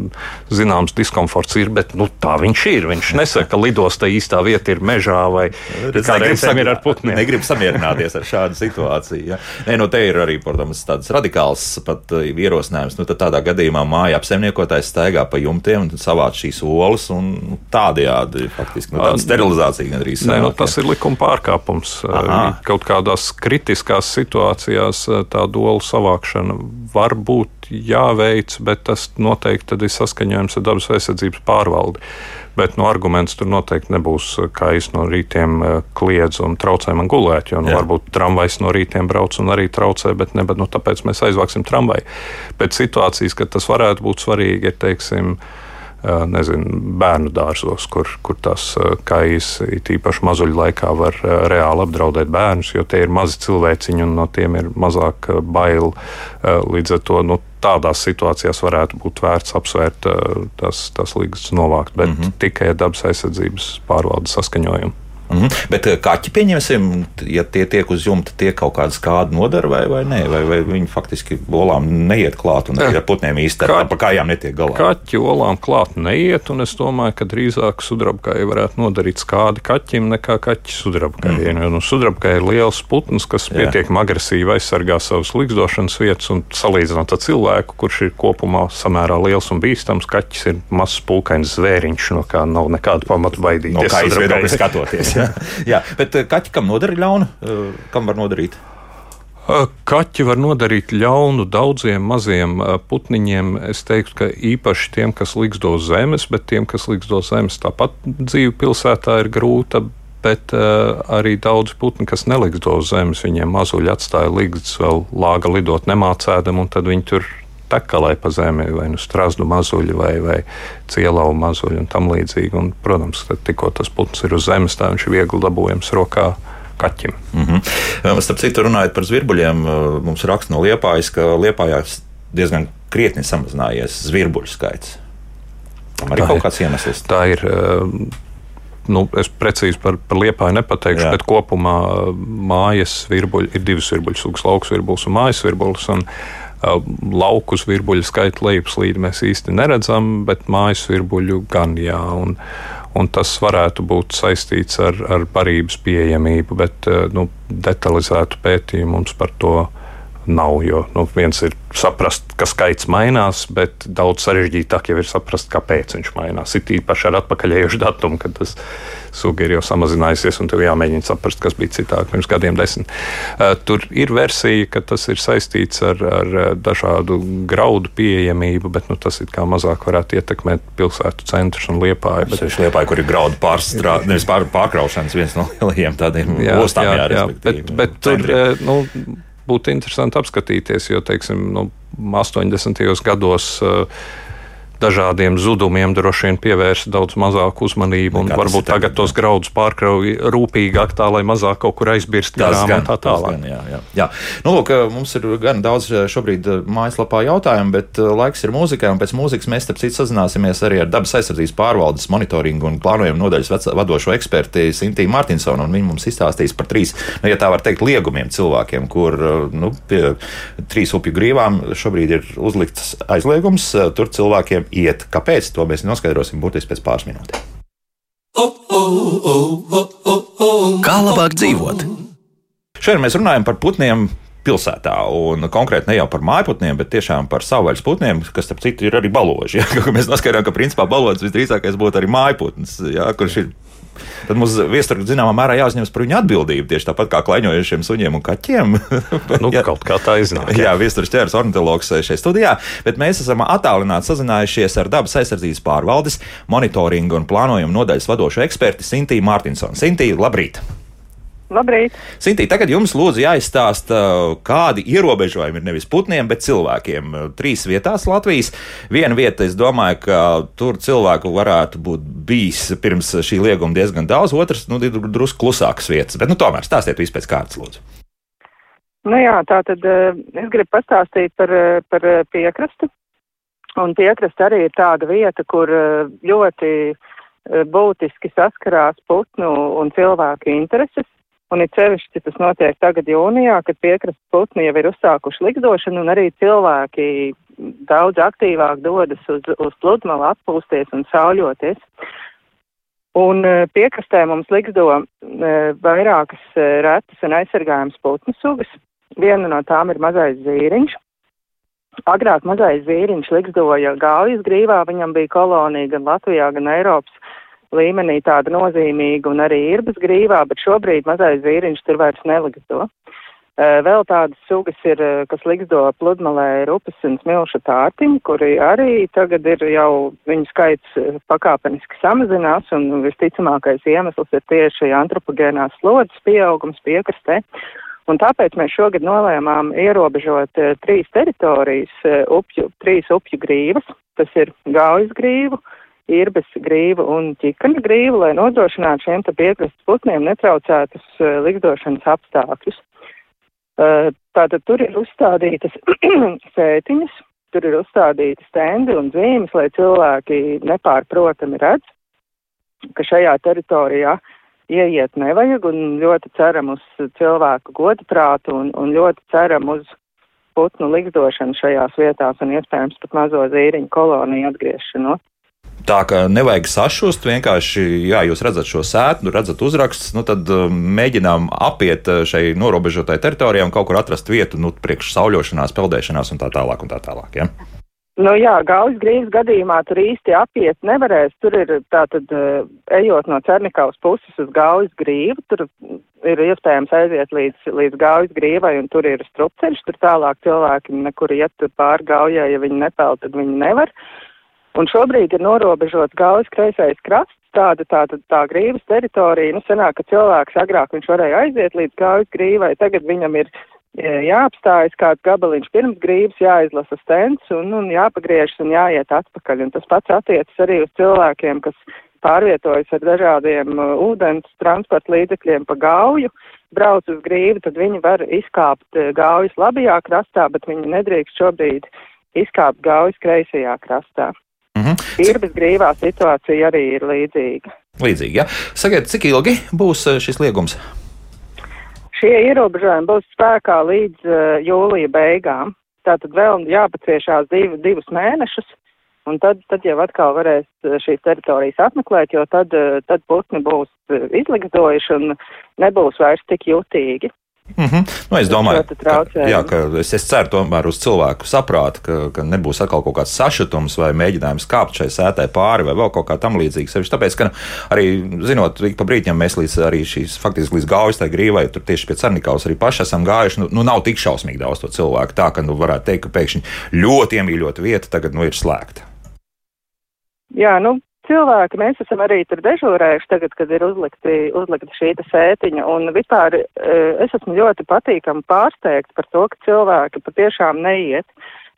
zināms diskomforts ir, bet nu, tā viņš ir. Viņš nesaka, ka lidostā īstā vieta ir mežā vai kā reizēm ir ar putniem. Negrib samierināties ar šādu situāciju. Ja? Nē, nu, te ir arī, protams, tāds radikāls pat uh, ierosinājums. Nu, tādā gadījumā māja apsaimniekotājs staigā pa jumtiem un savāc šīs olas un nu, tādējādi faktiski nu, tāda sterilizācija gandrīz. Nē, nu, tas ir likuma pārkāpums. Aha. Kaut kādās kritiskās situācijās tā dolu savākšana var būt jāveic, bet tas noteikti ir saskaņojums ar dabas aizsardzības pārvaldi. Bet no arguments tur noteikti nebūs, kā es no rītiem eh, kliedz un traucē man gulēt. Jo nu, varbūt tramvajs no rītiem brauc un arī traucē, bet, ne, bet nu, tāpēc mēs aizvāksim tramvaju. Bet situācijas, kad tas varētu būt svarīgi, ir teiksim, nezinu, bērnu dārzos, kur, kur tās kājas īpaši mazuļu laikā var reāli apdraudēt bērnus, jo tie ir mazi cilvēciņi un no tiem ir mazāk bail. Līdz ar to nu, tādās situācijās varētu būt vērts apsvērt tās, tās līgas novākt, bet mm -hmm. tikai dabas aizsardzības pārvaldes saskaņojumu. Mm -hmm. Bet eh, kaķi, pieņemsim, ja tie tiek uz jumta, tie kaut kādu skādu nodara vai, vai nē, vai, vai viņi faktiski olām neiet klāt un ar putniem ar pa kājām netiek galā. Kaķi olām klāt neiet, un es domāju, ka drīzāk sudrabkai varētu nodarīt skādi kaķim nekā kaķi sudrabkai. Mm -hmm. Nu, sudrabkai ir liels putns, kas Jā. pietiekami agresīvi aizsargā savas likstošanas vietas, un salīdzinot ar cilvēku, kurš ir kopumā samērā liels un bīstams, kaķis ir mazs pulkains zvēriņš, no kā nav nekādu pamatu baidīties. No kā izviedokļa skatoties. jā. jā, bet eh, kaķi kam nodarīt ļaunu? Eh, kam var nodarīt? Eh, kaķi var nodarīt ļaunu daudziem maziem putniņiem. Es teiktu, ka īpaši tiem, kas ligzdo zemes, bet tiem, kas ligzdo zemes, tāpat dzīve pilsētā ir grūta. Bet uh, arī daudz putni, kas neligzdo uz zemes, viņiem mazuļi atstāja ligzdas, vēl lāga lidot nemācēdam, un tad viņi tur tekalē pa zemi, vai nu strāzdu mazuļi, vai, vai cielau mazuļi un tam līdzīgi. Un, protams, ka tikko tas putns ir uz zemes, tā viņš ir viegli dabūjams rokā kaķim. Mm -hmm. Starp citu, runājot par zvirbuļiem, mums raksta no Liepājas, ka Liepājā diezgan krietni samazinājies zvirbuļu skaits. Tam arī tā kaut ir, kāds iemesls. Tā ir. Nu, es precīzi par, par liepāju nepateikšu, Jā. bet kopumā mājas virbuļi ir divas virbuļu sugas, lauks virbulis un mājas virbulis. Un, uh, Laukus virbuļu skaitu lejupslīdi mēs īsti neredzam, bet mājas virbuļu gan jā. Un, un tas varētu būt saistīts ar, ar barības pieejamību, bet nu, detalizētu pētījumu mums par to nav. Jo nu, viens ir saprast, ka skaits mainās, bet daudz sarežģītāk jau ir saprast, kāpēc viņš mainās. It īpaši ar atpakaļējušu datumu, kad tas suga ir jau samazinājusies, un tev jāmēģina saprast, kas bija citāk pirms gadiem desmit. Uh, tur ir versija, ka tas ir saistīts ar, ar dažādu graudu pieejamību, bet nu, tas it kā mazāk varētu ietekmēt pilsētu centrus un liepāju. Bet... Tas ir liepāja, kur ir graudu pārstrā... nevis pār, pārkraušanas viens no lielajiem tādiem ostām. Jā, jā, jā, bet, bet tur, nu, būtu interesanti apskatīties, jo, teiksim, nu, 80. gados uh, dažādiem zudumiem droši vien pievērst daudz mazāku uzmanību. Un varbūt tagad tos graudus pārkrauj rūpīgāk, tā lai mazāk kaut kur aizbirst garām un tā tālāk. Gan, jā, jā. jā. Nu, lūk, mums ir gan daudz šobrīd mājaslapā jautājumu, bet laiks ir mūzikai, un pēc mūzikas mēs, starp citu, sazināsimies arī ar dabas aizsardzības pārvaldes monitoringu un plānojumu nodaļas vadošo eksperti Sintīnu Martinsonu, un viņi mums izstāstīs par trīs, nu, ja tā var teikt, liegumiem cilvēkiem, kur nu, pie trīs upju grīvām šobrīd ir uzlikts aizliegums. Tur cilvēkiem iet. Kāpēc? To mēs noskaidrosim burtiski pēc pāris minūtēm. Kā labāk dzīvot? Šodien mēs runājam par putniem pilsētā. Un konkrēti ne jau par mājputniem, bet tiešām par savvaļas putniem, kas, starp citu, ir arī baloži. Ja? Mēs noskaidrojām, ka principā balodis visdrīzākais būtu arī mājputns, ja? kurš ir tad mums viesturgi zināmā mērā jāuzņemas par viņu atbildību. Tieši tāpat kā klaņojušiem suņiem un kaķiem. nu, jā, kaut kā tā iznāk. Jā, jā viesturgs ķērs ornitologs šeit studijā, bet mēs esam attālināti sazinājušies ar dabas aizsardzības pārvaldes, monitoringa un plānojuma nodaļas vadošo eksperti Sintīnu Mārtinsonu. Sintīna, labrīt! Labrīt! Sintī, tagad jums lūdzu jāizstāsta, kādi ierobežojumi ir nevis putniem, bet cilvēkiem. Trīs vietās Latvijas. Viena vieta, es domāju, ka tur cilvēku varētu būt bijis pirms šī lieguma diezgan daudz, otrs, nu, ir drusku klusākas vietas. Bet, nu, tomēr stāstiet vispēc kārtas, lūdzu. Nu jā, tā tad eh, es gribu pastāstīt par, par piekrastu. Un piekrasta arī ir tāda vieta, kur ļoti būtiski saskarās putnu un cilvēku intereses. Un ir sevišķi tas notiek tagad jūnijā, kad piekrastes putni jau ir uzsākuši likdošanu un arī cilvēki daudz aktīvāk dodas uz, uz pludmali atpūsties un sauļoties. Un e, piekrastē mums likdo e, vairākas e, retas un aizsargājums putnu sugas. Viena no tām ir mazais zīriņš. Agrāk mazais zīriņš likdoja gaujas grīvā, viņam bija kolonija gan Latvijā, gan Eiropas līmenī tāda nozīmīga un arī irbas grīvā, bet šobrīd mazais vīriņš tur vairs nelikdo. Vēl tādas sugas ir, kas likdo pludmalē rupas un smilša tārtiņi, kuri arī tagad ir jau, viņu skaits pakāpeniski samazinās un visticamākais iemesls ir tieši antropogēnās slodzes pieaugums piekrastē. Un tāpēc mēs šogad nolēmām ierobežot trīs teritorijas, upju, trīs upju grīvas. Tas ir Gaujas grīvu, uh, irbes grīva un ķikana grīva, lai nodrošinātu šiem te piekrastes putniem netraucētus uh, likdošanas apstākļus. Uh, tātad tur ir uzstādītas sētiņas, tur ir uzstādīti stendi un zīmes, lai cilvēki nepārprotami redz, ka šajā teritorijā ieiet nevajag un ļoti ceram uz cilvēku godprātu un, un ļoti ceram uz putnu likdošanu šajās vietās un iespējams pat mazo zīriņu koloniju atgriešanos. Tā kā nevajag sašust, vienkārši, jā, jūs redzat šo sēklu, redzat uzrakstus, nu tad um, mēģinām apiet uh, šai norobežotai teritorijai un kaut kur atrast vietu, nu, priekš sauļošanās, peldēšanās un tā tālāk. Un tā tālāk ja? Nu jā, gaujas grīzes gadījumā tur īsti apiet nevarēs. Tur ir tātad, uh, ejot no Cernikavas puses uz gaujas grīvu, tur ir iespējams aiziet līdz, līdz gaujas grīvai un tur ir strupceļš, tur tālāk cilvēki nekur iet pār gaujai, ja viņi nepeld, tad viņi nevar. Uh, Un šobrīd ir norobežots gaujas kreisais krasts, tāda tā, tā, tā grīvas teritorija. Nu, senāk, ka cilvēks agrāk viņš varēja aiziet līdz gaujas grīvai, tagad viņam ir e, jāapstājas kāds gabaliņš pirms grības, jāizlasa stends un, un jāpagriežas un jāiet atpakaļ. Un tas pats attiecas arī uz cilvēkiem, kas pārvietojas ar dažādiem uh, ūdens transporta līdzekļiem pa gauju, brauc uz grību, tad viņi var izkāpt uh, gaujas labajā krastā, bet viņi nedrīkst šobrīd izkāpt gaujas kreisajā krastā. Mm -hmm. Irbas brīvā situācija arī ir līdzīga. Līdzīgi, ja. Sakiet, cik ilgi būs eh, šis liegums? Šie ierobežojumi būs spēkā līdz uh, jūlija beigām. Tātad vēl jāpaciešās div, divus mēnešus, un tad, tad jau atkal varēs eh, šīs teritorijas apmeklēt, jo tad, tad putni būs izlikdojuši un nebūs vairs tik jutīgi. Mm -hmm. nu, es domāju, ka, jā, ka es, es ceru tomēr uz cilvēku saprātu, ka, ka nebūs atkal kaut kāds sašutums vai mēģinājums kāpt šai sētai pāri vai vēl kaut kā tam līdzīga. Sevišķi tāpēc, ka nu, arī, zinot, ik pa brīdim mēs līdz arī šīs faktiski līdz gaujas tai grīvai, tur tieši pie Cernikavas arī paši esam gājuši, nu, nu nav tik šausmīgi daudz to cilvēku. Tā, ka nu, varētu teikt, ka pēkšņi ļoti iemīļota vieta tagad nu, ir slēgta. Jā, nu, cilvēki, mēs esam arī tur dežūrējuši tagad, kad ir uzlikti, uzlikta šī sētiņa, un vispār e, es esmu ļoti patīkami pārsteigts par to, ka cilvēki patiešām neiet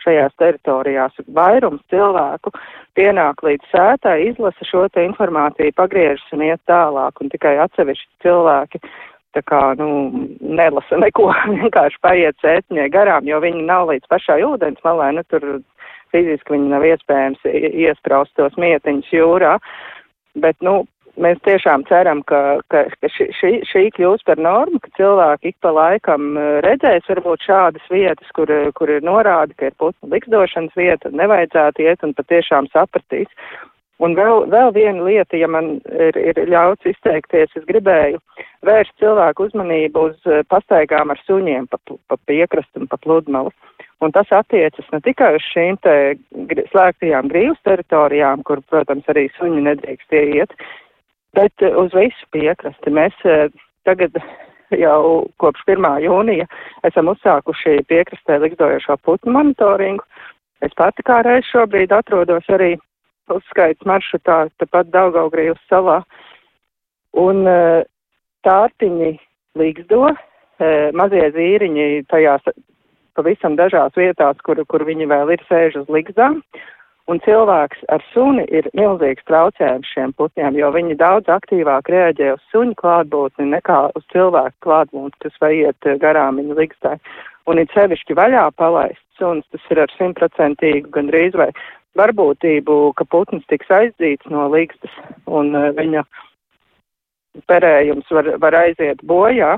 šajās teritorijās. Vairums cilvēku pienāk līdz sētai, izlasa šo te informāciju, pagriežas un iet tālāk, un tikai atsevišķi cilvēki tā kā, nu, nelasa neko, vienkārši paiet sētiņai garām, jo viņi nav līdz pašai ūdens malē, nu, tur fiziski viņi nav iespējams iespraust tos mietiņus jūrā. Bet, nu, mēs tiešām ceram, ka, ka, ka šī, šī, kļūs par normu, ka cilvēki ik pa laikam e, redzēs varbūt šādas vietas, kur, kur ir norāda, ka ir putnu likdošanas vieta, nevajadzētu iet un patiešām sapratīs. Un vēl, vēl viena lieta, ja man ir, ir ļauts izteikties, es gribēju vērst cilvēku uzmanību uz eh, pastaigām ar suņiem pa, pa piekrastu un pa pludmalu. Un tas attiecas ne tikai uz šīm te slēgtajām grīvas teritorijām, kur, protams, arī suņi nedrīkst ieiet, bet eh, uz visu piekrasti. Mēs eh, tagad jau kopš 1. jūnija esam uzsākuši piekrastē likdojošo putnu monitoringu. Es pati kā reiz šobrīd atrodos arī uzskaits maršrutā, tepat Daugaugrījus salā. Un uh, tārtiņi līgzdo, mazie zīriņi tajās pavisam dažās vietās, kur, kur viņi vēl ir sēž uz līgzdām. Un cilvēks ar suni ir milzīgs traucējums šiem putniem, jo viņi daudz aktīvāk reaģē uz suņu klātbūtni nekā uz cilvēku klātbūtni, kas vai iet garām viņa līgstē. Un it sevišķi vaļā palaist suns, tas ir ar simtprocentīgu gandrīz vai varbūtību, ka putns tiks aizdzīts no līgstas un uh, viņa perējums var, var aiziet bojā.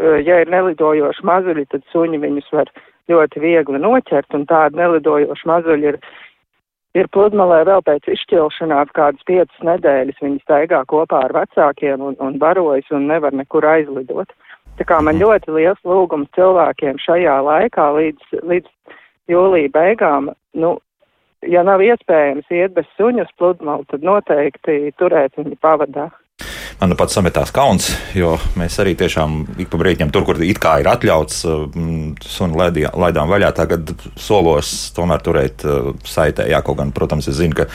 Ja ir nelidojoši mazuļi, tad suņi viņus var ļoti viegli noķert, un tādi nelidojoši mazuļi ir, ir pludmalē vēl pēc izšķilšanās kādas piecas nedēļas. Viņi staigā kopā ar vecākiem un, un barojas un nevar nekur aizlidot. Tā kā man ļoti liels lūgums cilvēkiem šajā laikā līdz, līdz jūlija beigām, nu, ja nav iespējams iet bez suņa uz pludmali, tad noteikti turēt viņu pavadā. Man nu pats sametās kauns, jo mēs arī tiešām ik pa brīdim tur, kur it kā ir atļauts mm, sunu laidām vaļā, tagad solos tomēr turēt uh, saitē. Jā, kaut gan, protams, es zinu, ka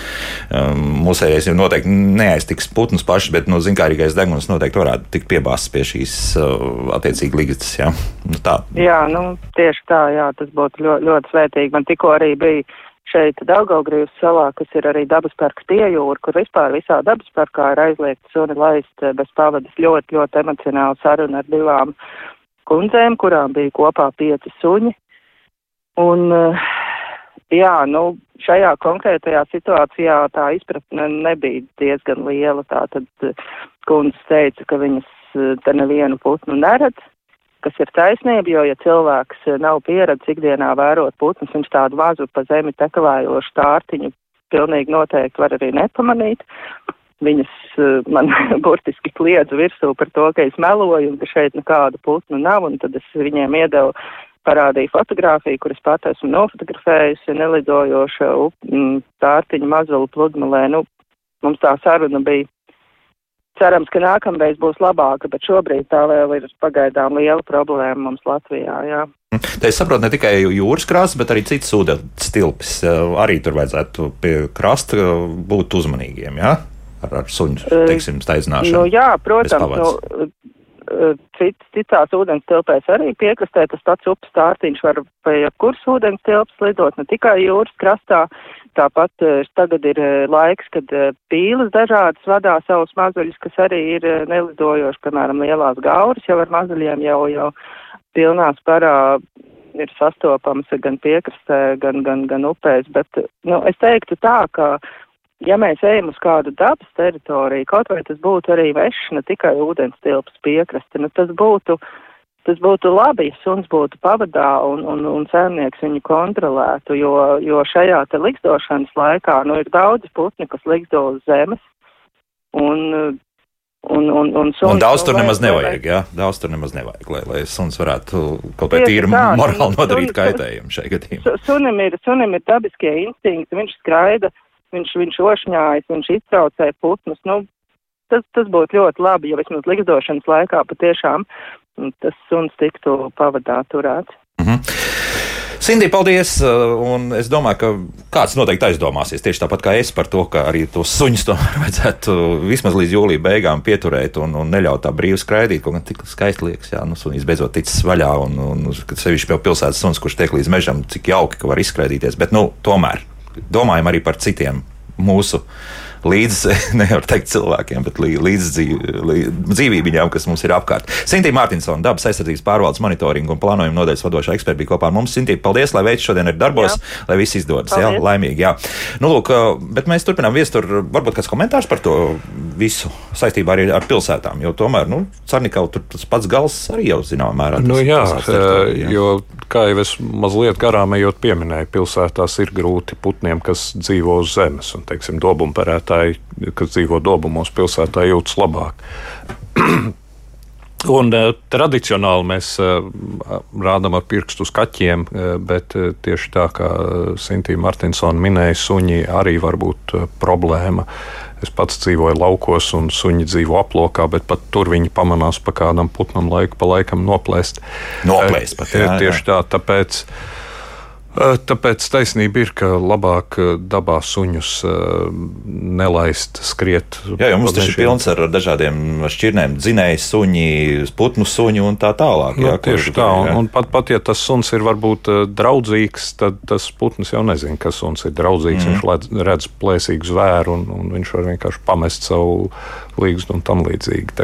um, mūsējais jau noteikti neaiztiks putnus paši, bet, nu, zinkārīgais deguns noteikti varētu tikt piebāzts pie šīs uh, attiecīgi līgas. Jā. Nu, tā. jā, nu, tieši tā, jā, tas būtu ļoti, ļoti svētīgi. Man tikko arī bija šeit Daugaugrības salā, kas ir arī dabas parks piejūra, kur vispār visā dabas parkā ir aizliegts suni laist eh, bez pavadas ļoti, ļoti emocionāli saruna ar divām kundzēm, kurām bija kopā pieci suņi. Un, eh, jā, nu, šajā konkrētajā situācijā tā izpratne nebija diezgan liela. Tātad eh, kundzes teica, ka viņas te nevienu putnu neredz, kas ir taisnība, jo, ja cilvēks eh, nav pieredzis ikdienā vērot putnus, viņš tādu vazu pa zemi tekalējošu tārtiņu pilnīgi noteikti var arī nepamanīt. Viņas uh, man burtiski kliedza virsū par to, ka es meloju un ka šeit nekādu putnu nav, un tad es viņiem iedevu parādīju fotografiju, kuras pat esmu nofotografējusi, nelidojoša tārtiņa mazulu pludmalē. Nu, mums tā saruna bija cerams, ka nākamreiz būs labāka, bet šobrīd tā vēl ir pagaidām liela problēma mums Latvijā. Jā. Te es saprotu ne tikai jūras krāsas, bet arī citas ūdens tilpes. Arī tur vajadzētu pie krasta būt uzmanīgiem, jā? Ar, ar suņu, teiksim, staidzināšanu. Nu, jā, protams, nu, cit, citās ūdens tilpēs arī piekrastē tas pats upes tārtiņš var pie jebkuras ūdens tilpas lidot, ne tikai jūras krastā. Tāpat eh, tagad ir eh, laiks, kad eh, pīles dažādas vadā savus mazuļus, kas arī ir nelidojoši, piemēram, lielās gauras jau ar mazuļiem jau, jau pilnā sparā ir sastopams gan piekrastē, gan, gan, gan upēs, bet, nu, es teiktu tā, ka, ja mēs ejam uz kādu dabas teritoriju, kaut vai tas būtu arī vešs, ne tikai ūdens tilpas piekraste, nu, tas būtu, uh, tas būtu labi, ja suns būtu pavadā un, un, un saimnieks viņu kontrolētu, jo, jo šajā te likstošanas laikā, nu, ir daudz putni, kas liksto uz zemes, un, Un, un, un, suns, un daudz tur nemaz nevajag, jā, daudz tur nemaz nevajag, lai, lai suns varētu kaut kā tīri morāli nodarīt kaitējumu šai gadījumā. Sunim ir, sunim ir dabiskie instinkti, viņš skraida, viņš, viņš ošņājas, viņš iztraucē putnus, nu, tas, tas būtu ļoti labi, ja vismaz likdošanas laikā patiešām tas suns tiktu pavadā turēts. Mm -hmm. Sindī, paldies! Un es domāju, ka kāds noteikti aizdomāsies tieši tāpat kā es par to, ka arī tos suņus tomēr vajadzētu vismaz līdz jūlijā beigām pieturēt un, un neļaut tā brīvi skraidīt. Kaut gan tik skaisti liekas, jā, nu, sunis beidzot ticis vaļā un, un sevišķi jau pilsētas suns, kurš tiek līdz mežam, cik jauki, ka var izskraidīties. Bet, nu, tomēr domājam arī par citiem mūsu līdz, nevar teikt cilvēkiem, bet līdz dzīvībām, kas mums ir apkārt. Sintīna Mārtiņsona, dabas aizsardzības pārvaldes monitoringa un plānojuma nodaļas vadošā eksperta bija kopā ar mums. Sintīna, paldies, lai veids šodien ir darbos, jā. lai viss izdodas. Paldies. Jā, laimīgi. Jā. Nu, lūk, bet mēs turpinām viestur, varbūt kāds komentārs par to visu saistībā arī ar pilsētām, jo tomēr, nu, Carnikau tur tas pats gals arī jau zināmā mērā. Nu, jā, jā, jo kā jau es mazliet garām ejot pieminēju, pilsētās ir grūti putniem, kas dzīvo uz zemes, un, teiksim, dobumperētāji, kas dzīvo dobumos, pilsētā jūtas labāk. Un, uh, tradicionāli mēs uh, rādām ar pirkstu uz kaķiem, uh, bet uh, tieši tā kā Sintīna Martinsona minēja, suņi arī var būt uh, problēma. Es pats dzīvoju laukos, un suņi dzīvo aplokā, bet pat tur viņi pamanās pa kādam putnam laiku pa laikam noplēst. Noplēst pat, jā, jā. Tieši tā, tāpēc. Tāpēc taisnība ir, ka labāk dabā suņus nelaist skriet. Jā, jau mums tas ir pilns ar dažādiem šķirnēm, dzinēju suņi, putnu suņi un tā tālāk. Jā, nu, tieši tā, un, un pat, pat ja tas suns ir varbūt draudzīgs, tad tas putns jau nezina, ka suns ir draudzīgs. Mm. Viņš redz plēsīgu zvēru un, un viņš var vienkārši pamest savu līgstu un tam līdzīgi.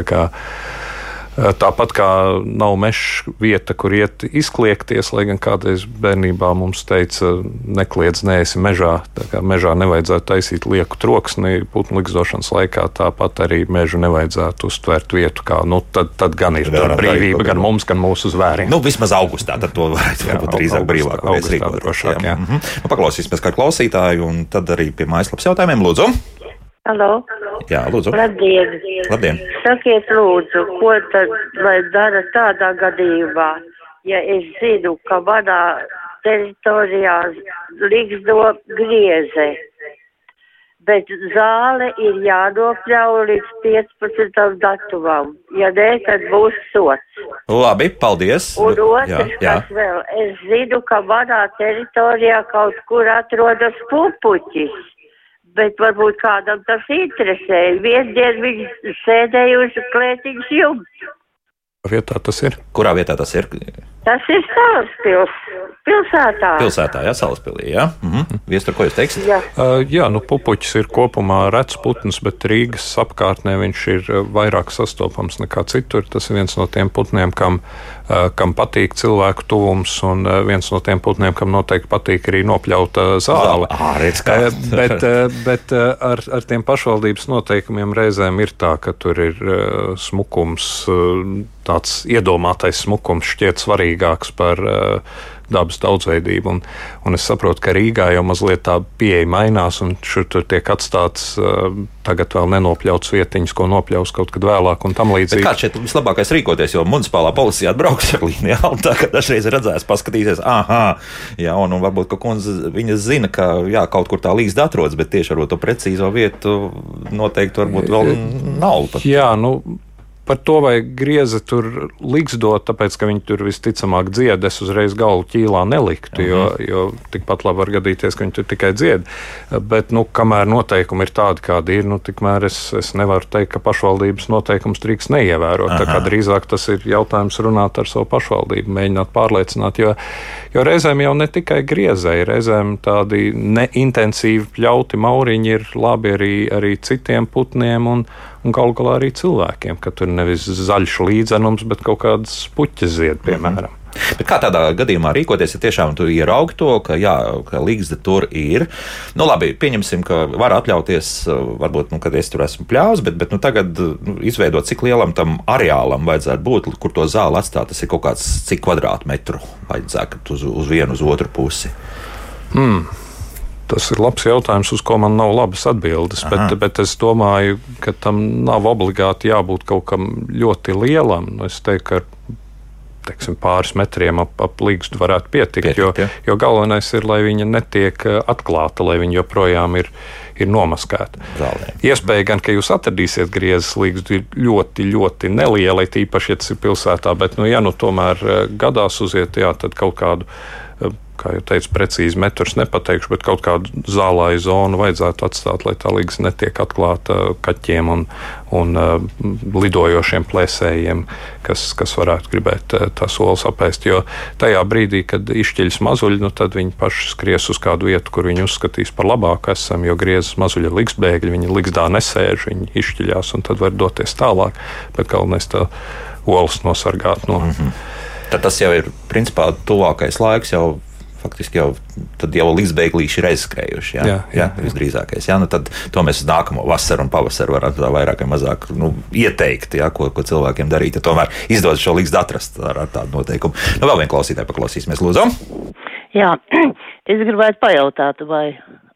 Kā, Tāpat kā nav meža vieta, kur iet izkliegties, lai gan kādreiz bērnībā mums teica, nekliedz neesi mežā. Mežā nevajadzētu taisīt lieku troksni putnu likstošanas laikā, tāpat arī mežu nevajadzētu uztvert vietu, kā nu, tad, tad gan ir brīvība gan mums, gan mūsu zvēriem. Nu, vismaz augustā tad to varētu jā, būt drīzāk brīvāk. Augustā drošāk, jā. jā. Mm -hmm. nu, paklausīsimies kā klausītāju un tad arī pie mājaslapas jautājumiem. Lūdzu! Halo. Jā, lūdzu. Labdien. Labdien. Sakiet, lūdzu, ko tad lai dara tādā gadījumā, ja es zinu, ka manā teritorijā liksto grieze, bet zāle ir jānokļauj līdz 15. datumam. Ja nē, tad būs sots. Labi, paldies. Un otrs, jā, jā. kas vēl, es zinu, ka manā teritorijā kaut kur atrodas pupuķis bet varbūt kādam tas interesē. Vienu dienu viņi sēdējuši klētiņš jumts. Vietā tas ir? Kurā vietā tas ir? Tas ir Salaspils, pilsētā. Pilsētā, jā, Salaspilī, jā. Mhm. Viestur, ko jūs teiksiet? Jā, uh, jā nu, pupuķis ir kopumā rets putns, bet Rīgas apkārtnē viņš ir vairāk sastopams nekā citur. Tas ir viens no tiem putniem, kam, uh, kam patīk cilvēku tuvums, un uh, viens no tiem putniem, kam noteikti patīk arī nopļauta zāle. Ā, redz, kā. bet bet ar, ar tiem pašvaldības noteikumiem reizēm ir tā, ka tur ir smukums, tāds iedomātais smukums šķiet svarīgāks par uh, dabas daudzveidību. Un, un es saprotu, ka Rīgā jau mazliet tā pieeja mainās, un šur tur tiek atstāts uh, tagad vēl nenopļauts vietiņas, ko nopļaus kaut kad vēlāk, un tam līdzīgi. Kā šeit vislabākais rīkoties, jo municipālā policija atbrauks ar līnijā, un tā kā dažreiz redzēs, paskatīsies, ah, jā, un, un varbūt, ka kundze viņa zina, ka jā, kaut kur tā līgsta atrodas, bet tieši ar to precīzo vietu noteikti varbūt vēl nav. Pat. Jā, nu Par to, vai grieze tur liksdot, tāpēc, ka viņi tur visticamāk dzied, es uzreiz galvu ķīlā neliktu, -huh. jo, mhm. jo tikpat labi var gadīties, ka viņi tur tikai dzied. Bet, nu, kamēr noteikumi ir tādi, kādi ir, nu, tikmēr es, es nevaru teikt, ka pašvaldības noteikums drīkst neievērot. -huh. Tā kā drīzāk tas ir jautājums runāt ar savu pašvaldību, mēģināt pārliecināt, jo, jo reizēm jau ne tikai griezēji, reizēm tādi neintensīvi pļauti mauriņi ir labi arī, arī citiem putniem. Un, un galu galā arī cilvēkiem, ka tur nevis zaļš līdzenums, bet kaut kādas puķis zied, piemēram. Mm -hmm. Bet kā tādā gadījumā rīkoties, ja tiešām tur ieraugi to, ka, jā, ka līgsta tur ir? Nu, labi, pieņemsim, ka var atļauties, varbūt, nu, kad es tur esmu pļāvis, bet, bet nu, tagad nu, izveidot, cik lielam tam areālam vajadzētu būt, kur to zāli atstāt. Tas ir kaut kāds cik kvadrātmetru vajadzētu uz, uz vienu, uz otru pusi. Hmm. Tas ir labs jautājums, uz ko man nav labas atbildes. Aha. Bet, bet es domāju, ka tam nav obligāti jābūt kaut kam ļoti lielam. Es teiktu, ka teiksim, pāris metriem ap, ap līgstu varētu pietikt. pietikt jo, ja. jo galvenais ir, lai viņa netiek eh, atklāta, lai viņa joprojām ir, ir nomaskēta. Zālē. Iespēja gan, ka jūs atradīsiet griezes līgstu ļoti, ļoti neliela, tīpaši, ja tas ir pilsētā, bet, nu, ja nu tomēr eh, gadās uziet, jā, tad kaut kādu kā jau teicu, precīzi metrus nepateikšu, bet kaut kādu zālāju zonu vajadzētu atstāt, lai tā līgas netiek atklāta kaķiem un, un uh, lidojošiem plēsējiem, kas, kas varētu gribēt uh, tās olas apēst. Jo tajā brīdī, kad izšķiļas mazuļi, nu, tad viņi paši skries uz kādu vietu, kur viņi uzskatīs par labāku esam, jo griezas mazuļi ir liksbēgļi, viņi liksdā nesēž, viņi izšķiļās un tad var doties tālāk. Bet galvenais tā olas nosargāt no. Mm -hmm. Tad tas jau ir principā tuvākais laiks jau faktiski jau, jau līdzbeiglīši ir aizskrējuši. Jā, jā, jā. jā visdrīzākais. Jā, nu tad to mēs uz nākamo vasaru un pavasaru varam tā vairāk vai mazāk nu, ieteikt, jā, ko, ko cilvēkiem darīt. Ja tomēr izdodas šo līdzi atrast ar, ar tādu noteikumu. Nu, vēl vien klausītāji paklausīsimies, lūdzu. Jā, es gribētu pajautāt, vai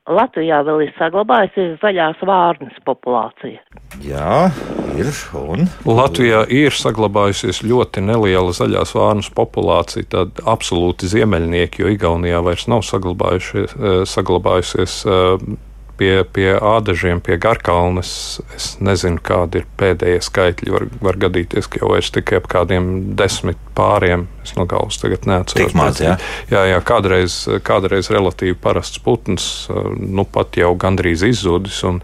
Latvijā vēl ir saglabājusies zaļās vārnas populācija. Jā, ir. Un... Latvijā ir saglabājusies ļoti neliela zaļās vārnas populācija, tāda absolūti ziemeļnieki, jo Igaunijā vairs nav saglabājusies. Eh, eh, pie, pie ādažiem, pie garkalnes. Es nezinu, kādi ir pēdējie skaitļi. Var, var gadīties, ka jau ir tikai ap kādiem desmit pāriem. Es no galvas tagad neatceros. Maz, jā? Jā, jā kādreiz, kādreiz relatīvi parasts putns, nu pat jau gandrīz izzudis. Un,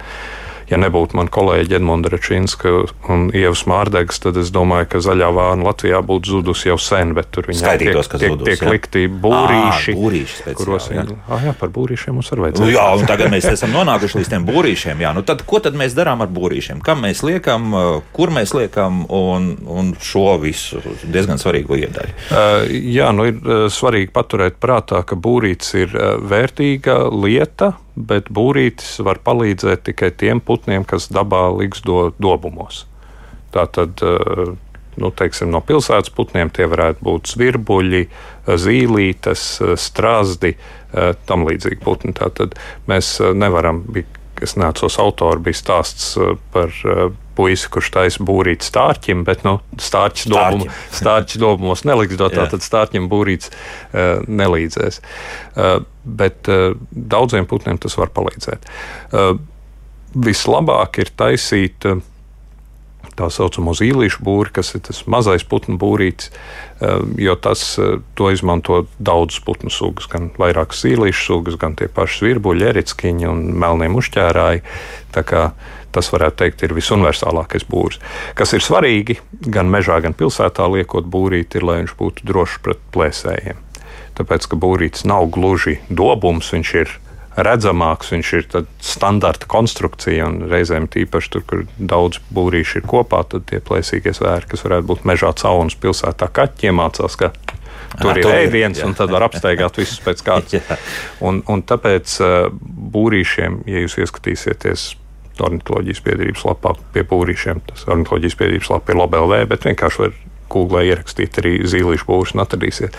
ja nebūtu man kolēģi Edmunds Rečinska un Ievas Mārdegs, tad es domāju, ka zaļā vārna Latvijā būtu zudusi jau sen, bet tur viņai tiek, tiek, zudus, tiek likti būrīši. À, būrīši kuros jā. viņi, ah, jā, par būrīšiem mums var vajadzēt. Jā, un tagad mēs esam nonākuši līdz tiem būrīšiem. Jā, nu tad ko tad mēs darām ar būrīšiem? Kam mēs liekam, kur mēs liekam un, un šo visu diezgan svarīgu iedaļu? Uh, jā, nu ir svarīgi paturēt prātā, ka būrīts ir vērtīga lieta, bet būrītis var palīdzēt tikai tiem putniem, kas dabā ligzdo dobumos. Tātad, eh, nu, teiksim, no pilsētas putniem tie varētu būt zvirbuļi, zīlītes, strazdi, eh, tam līdzīgi putni. Tātad mēs eh, nevaram, es neatceros autoru, bija stāsts par puisi, kurš taisa būrīt stārķim, bet nu, stārķis, dobumu, stārķis dobumos neliks dot, tad stārķim būrīts uh, nelīdzēs. Uh, bet uh, daudziem putniem tas var palīdzēt. Uh, vislabāk ir taisīt uh, tā saucamo zīlīšu būri, kas ir tas mazais putnu būrītis, jo tas to izmanto daudzas putnu sugas, gan vairākas zīlīšu sugas, gan tie paši virbuļi, erickiņi un melnie mušķērāji. Tas, varētu teikt, ir visuniversālākais būrs. Kas ir svarīgi gan mežā, gan pilsētā liekot būrīti, ir, lai viņš būtu drošs pret plēsējiem. Tāpēc, ka būrītis nav gluži dobums, viņš ir redzamāks, viņš ir standarta konstrukcija, un reizēm tīpaši tur, kur daudz būrīši ir kopā, tad tie plēsīgie zvēri, kas varētu būt mežā caunas pilsētā, kaķi iemācās, ka tur Aha, ir ēdiens, un tad var apsteigāt visus pēc kārtas. Un, un tāpēc būrīšiem, ja jūs ieskatīsieties ornitholoģijas biedrības lapā pie pūrīšiem. Tas ornitholoģijas biedrības lapā ir LOBLV, bet vienkārši var Google ierakstīt arī zīlīšu būšanu, atradīsiet.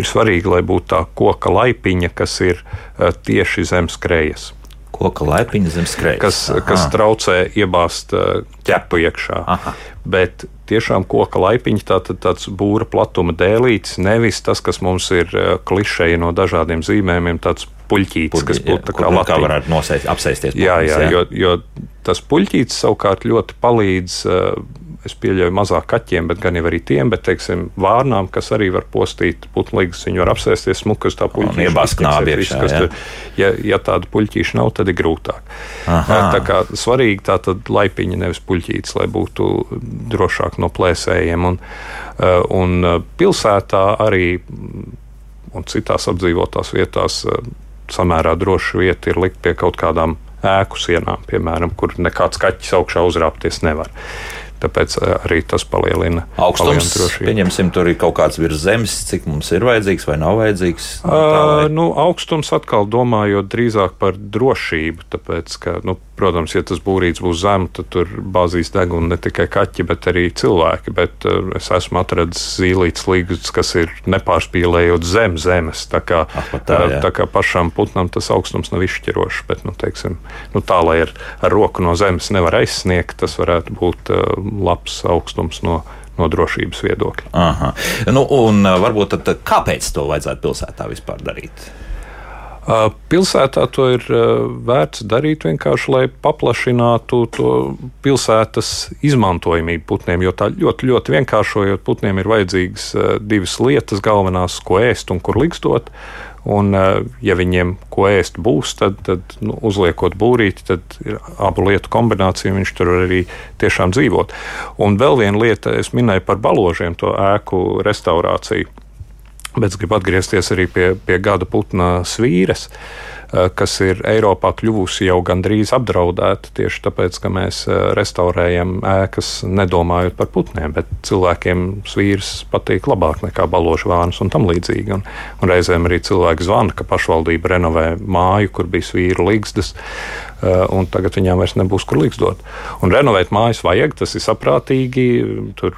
Ir svarīgi, lai būtu tā koka laipiņa, kas ir uh, tieši zem skrējas. Koka laipiņa zem skrējas. Kas, Aha. kas traucē iebāzt uh, ķepu iekšā. Aha. Bet tiešām koka laipiņa, tā, tā, tāds būra platuma dēlītis, nevis tas, kas mums ir uh, klišeji no dažādiem zīmējumiem, tāds puļķītis, Puļķi, kas būtu kā latiņa. Kā varētu nosēst, apsēsties. Jā, jā, jā. Jo, jo tas puļķītis savukārt ļoti palīdz. Uh, es pieļauju mazāk kaķiem, bet gan arī tiem, bet, teiksim, vārnām, kas arī var postīt putlīgas, viņi var apsēsties smukas tā puļķīša. Iebāzt knābiekšā, jā. Tur, ja, ja tāda puļķīša nav, tad ir grūtāk. Aha. Tā kā svarīgi tā tad laipiņa, nevis puļķītis, lai būtu drošāk no plēsējiem. Un, un pilsētā arī un citās apdzīvotās vietās samērā droša vieta ir likt pie kaut kādām ēku sienām, piemēram, kur nekāds kaķis augšā uzrāpties nevar. Tāpēc eh, arī tas palielina augstums. Pieņemsim, tur ir kaut kāds virs zemes, cik mums ir vajadzīgs vai nav vajadzīgs. Tā, lai... nu, augstums atkal domājot drīzāk par drošību, tāpēc, ka nu, Protams, ja tas būrīts būs zems, tad tur bāzīs degunu ne tikai kaķi, bet arī cilvēki. Bet uh, es esmu atradzis zīlītes līgus, kas ir nepārspīlējot zem zemes. Tā kā, ah, tā, jā. tā kā pašam putnam tas augstums nav izšķirošs, bet nu, teiksim, nu, tā, lai ar, ar roku no zemes nevar aizsniegt, tas varētu būt uh, labs augstums no no drošības viedokļa. Aha. Nu, un varbūt tad, kāpēc to vajadzētu pilsētā vispār darīt? Pilsētā to ir vērts darīt vienkārši, lai paplašinātu to pilsētas izmantojamību putniem. Jo tā ļoti, ļoti vienkāršojot, putniem ir vajadzīgas divas lietas, galvenās, ko ēst un kur likstot. Un, ja viņiem ko ēst būs, tad, tad nu, uzliekot būrīti, tad abu lietu kombinācija, viņš tur arī tiešām dzīvot. Un vēl viena lieta, es minēju par baložiem, to ēku restaurāciju Bet es gribu atgriezties arī pie, pie gada putna svīras. Eh, kas ir Eiropā kļuvusi jau gandrīz apdraudēta tieši tāpēc, ka mēs eh, restaurējam ēkas nedomājot par putniem, bet cilvēkiem svīrs patīk labāk nekā balošu vānas un tam līdzīgi. Un, un reizēm arī cilvēki zvana, ka pašvaldība renovē māju, kur bija svīru līgstas, eh, un tagad viņām vairs nebūs kur līgstot. Un renovēt mājas vajag, tas ir saprātīgi. Tur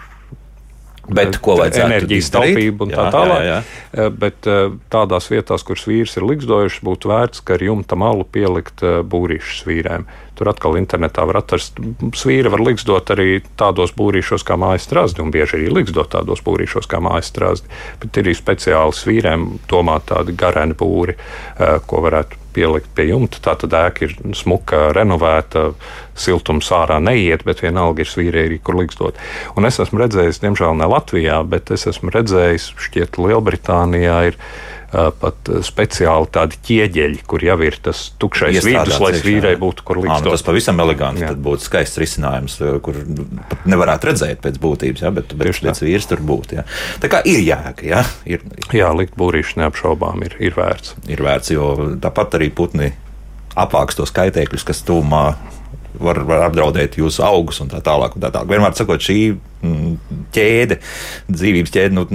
Bet ko vajadzētu enerģijas taupību un tā jā, tālāk. Jā, jā. Eh, bet eh, tādās vietās, kur svīrs ir likstojušas, būtu vērts, ka ar jumta malu pielikt eh, būrīšu svīrēm. Tur atkal internetā var atrast svīra, var liksdot arī tādos būrīšos kā mājas strāzdi, un bieži arī liksdot tādos būrīšos kā mājas strāzdi. Bet ir arī speciāli svīrēm domāti tādi gareni būri, ko varētu pielikt pie jumta. Tā tad ēka ir smuka, renovēta, siltums ārā neiet, bet vienalga ir svīrēji, kur likstot. Un es esmu redzējis, diemžēl ne Latvijā, bet es esmu redzējis, šķiet, Lielbritānijā ir pat speciāli tādi ķieģeļi, kur jau ir tas tukšais vidus, lai vīrai būtu kur likt. Nu, tas pavisam eleganti, tad būtu skaists risinājums, kur pat nevarētu redzēt pēc būtības, ja, bet, bet pēc vīrs tur būtu. Ja. Tā kā ir jēga, ja. Ir, Jā, likt būrīšu neapšaubām ir, ir vērts. Ir vērts, jo tāpat arī putni apvāks tos kaitēkļus, kas tūmā var, var apdraudēt jūsu augus un tā tālāk. Un tā tālāk. Vienmēr sakot, šī mm, ķēde, dzīvības ķēde, nu,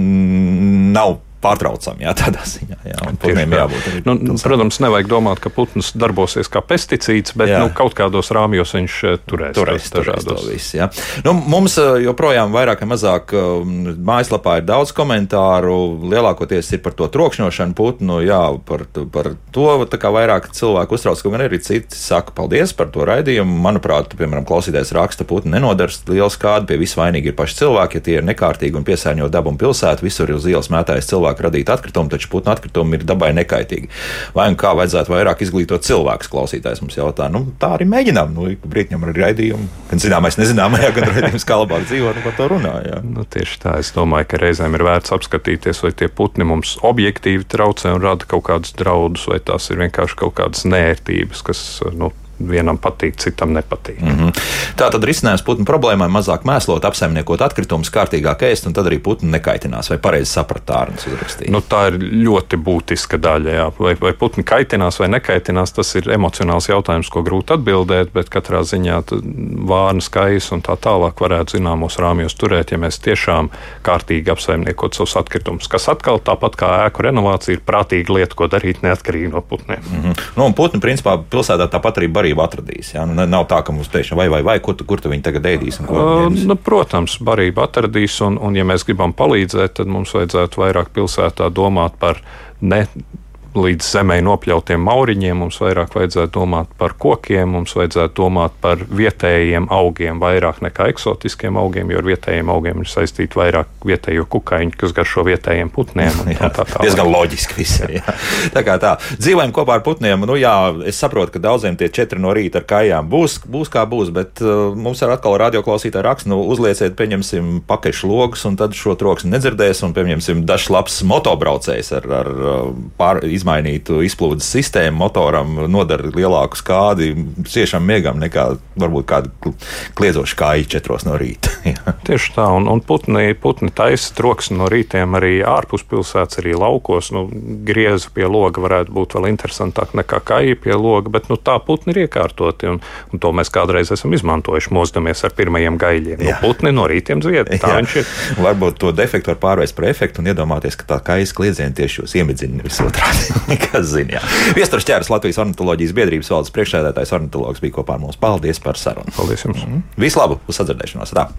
nav pārtraucami. Jā, tādā ziņā. Jā, putniem jābūt. Nu, protams, nevajag domāt, ka putns darbosies kā pesticīds, bet jā. nu, kaut kādos rāmjos viņš eh, turēs. Turēs, turēs to visu. Jā. Nu, mums eh, joprojām vairāk vai mazāk um, mājaslapā ir daudz komentāru. Lielākoties ir par to trokšņošanu putnu, jā, par, par to vairāk cilvēku uztrauc, ka man arī citi saka paldies par to raidījumu. Manuprāt, piemēram, klausītājs raksta, putni nenodars lielu skādu, pie visvainīgi ir paši cilvēki, ja tie ir nekārtīgi un piesārņo dabu un pilsētu, visur ir uz ielas mētājas cilvēki cilvēku radīti atkritumi, taču putnu atkritumi ir dabai nekaitīgi. Vai un kā vajadzētu vairāk izglītot cilvēkus? Klausītājs mums jautā, nu, tā arī mēģinām. Nu, brīdņam ar raidījumu, gan zināmais, nezināmajā, gan raidījums, kā labāk dzīvot, nu, par to runāja. Nu, tieši tā, es domāju, ka reizēm ir vērts apskatīties, vai tie putni mums objektīvi traucē un rada kaut kādus draudus, vai tās ir vienkārši kaut kādas nērtības, kas nu, vienam patīk, citam nepatīk. Mm -hmm. Tā tad risinājums putnu problēmai mazāk mēslot, apsaimniekot atkritumus, kārtīgāk ēst, un tad arī putni nekaitinās. Vai pareizi saprat tārnas uzrakstīt? Nu, tā ir ļoti būtiska daļa. Jā. Vai, vai putni kaitinās vai nekaitinās, tas ir emocionāls jautājums, ko grūti atbildēt, bet katrā ziņā vārnas, kais un tā tālāk varētu zināmos rāmjos turēt, ja mēs tiešām kārtīgi apsaimniekot savus atkritumus. Kas atkal tāpat kā ēku renovācija ir prātīga lieta, ko darīt neatkarīgi no putniem. Mm -hmm. nu, putni principā pilsētā tāpat arī barību atradīs. Ja? Nu, nav tā, ka mums pēkšņi vai, vai, vai kur, tu, kur tu viņi tagad ēdīs. Nu, protams, barību atradīs, un, un ja mēs gribam palīdzēt, tad mums vajadzētu vairāk pilsētā domāt par ne līdz zemē nopļautiem mauriņiem, mums vairāk vajadzētu domāt par kokiem, mums vajadzētu domāt par vietējiem augiem vairāk nekā eksotiskiem augiem, jo ar vietējiem augiem ir saistīti vairāk vietējo kukaiņu, kas garšo vietējiem putniem. jā, tā tā diezgan loģiski viss. Jā. Tā kā tā. Dzīvojam kopā ar putniem. Nu, jā, es saprotu, ka daudziem tie četri no rīta ar kājām būs, būs kā būs, bet uh, mums ir atkal radioklausītāji raksts, nu, uzlieciet, pieņemsim, pakaļšu logus, un tad šo troksni nedzirdēs, un pieņemsim dažs labs motobraucējs ar, ar uh, pār, izmainītu izplūdes sistēmu motoram nodara lielāku skādi ciešam miegam nekā varbūt kāda kliedzoša kāja četros no rīta. Tieši tā, un, un putni, putni taisa troksni no rītiem arī ārpus pilsētas, arī laukos. Nu, grieza pie loga varētu būt vēl interesantāk nekā kāja pie loga, bet nu, tā putni ir iekārtoti, un, un to mēs kādreiz esam izmantojuši, mozdamies ar pirmajiem gaļiem. Nu, putni no rītiem zvied, tā Jā. viņš ir. Varbūt to defektu var pārvērst par efektu un iedomāties, ka tā kājas kliedziena tieši jūs iemidzina nevis otrādi. Kas zina? Viestures ķēras Latvijas ornitoloģijas biedrības valdes priekšsēdētājs ornitologs bija kopā ar mums. Paldies par sarunu. Paldies jums! Visu labu! Uz sadzirdēšanos! Tā.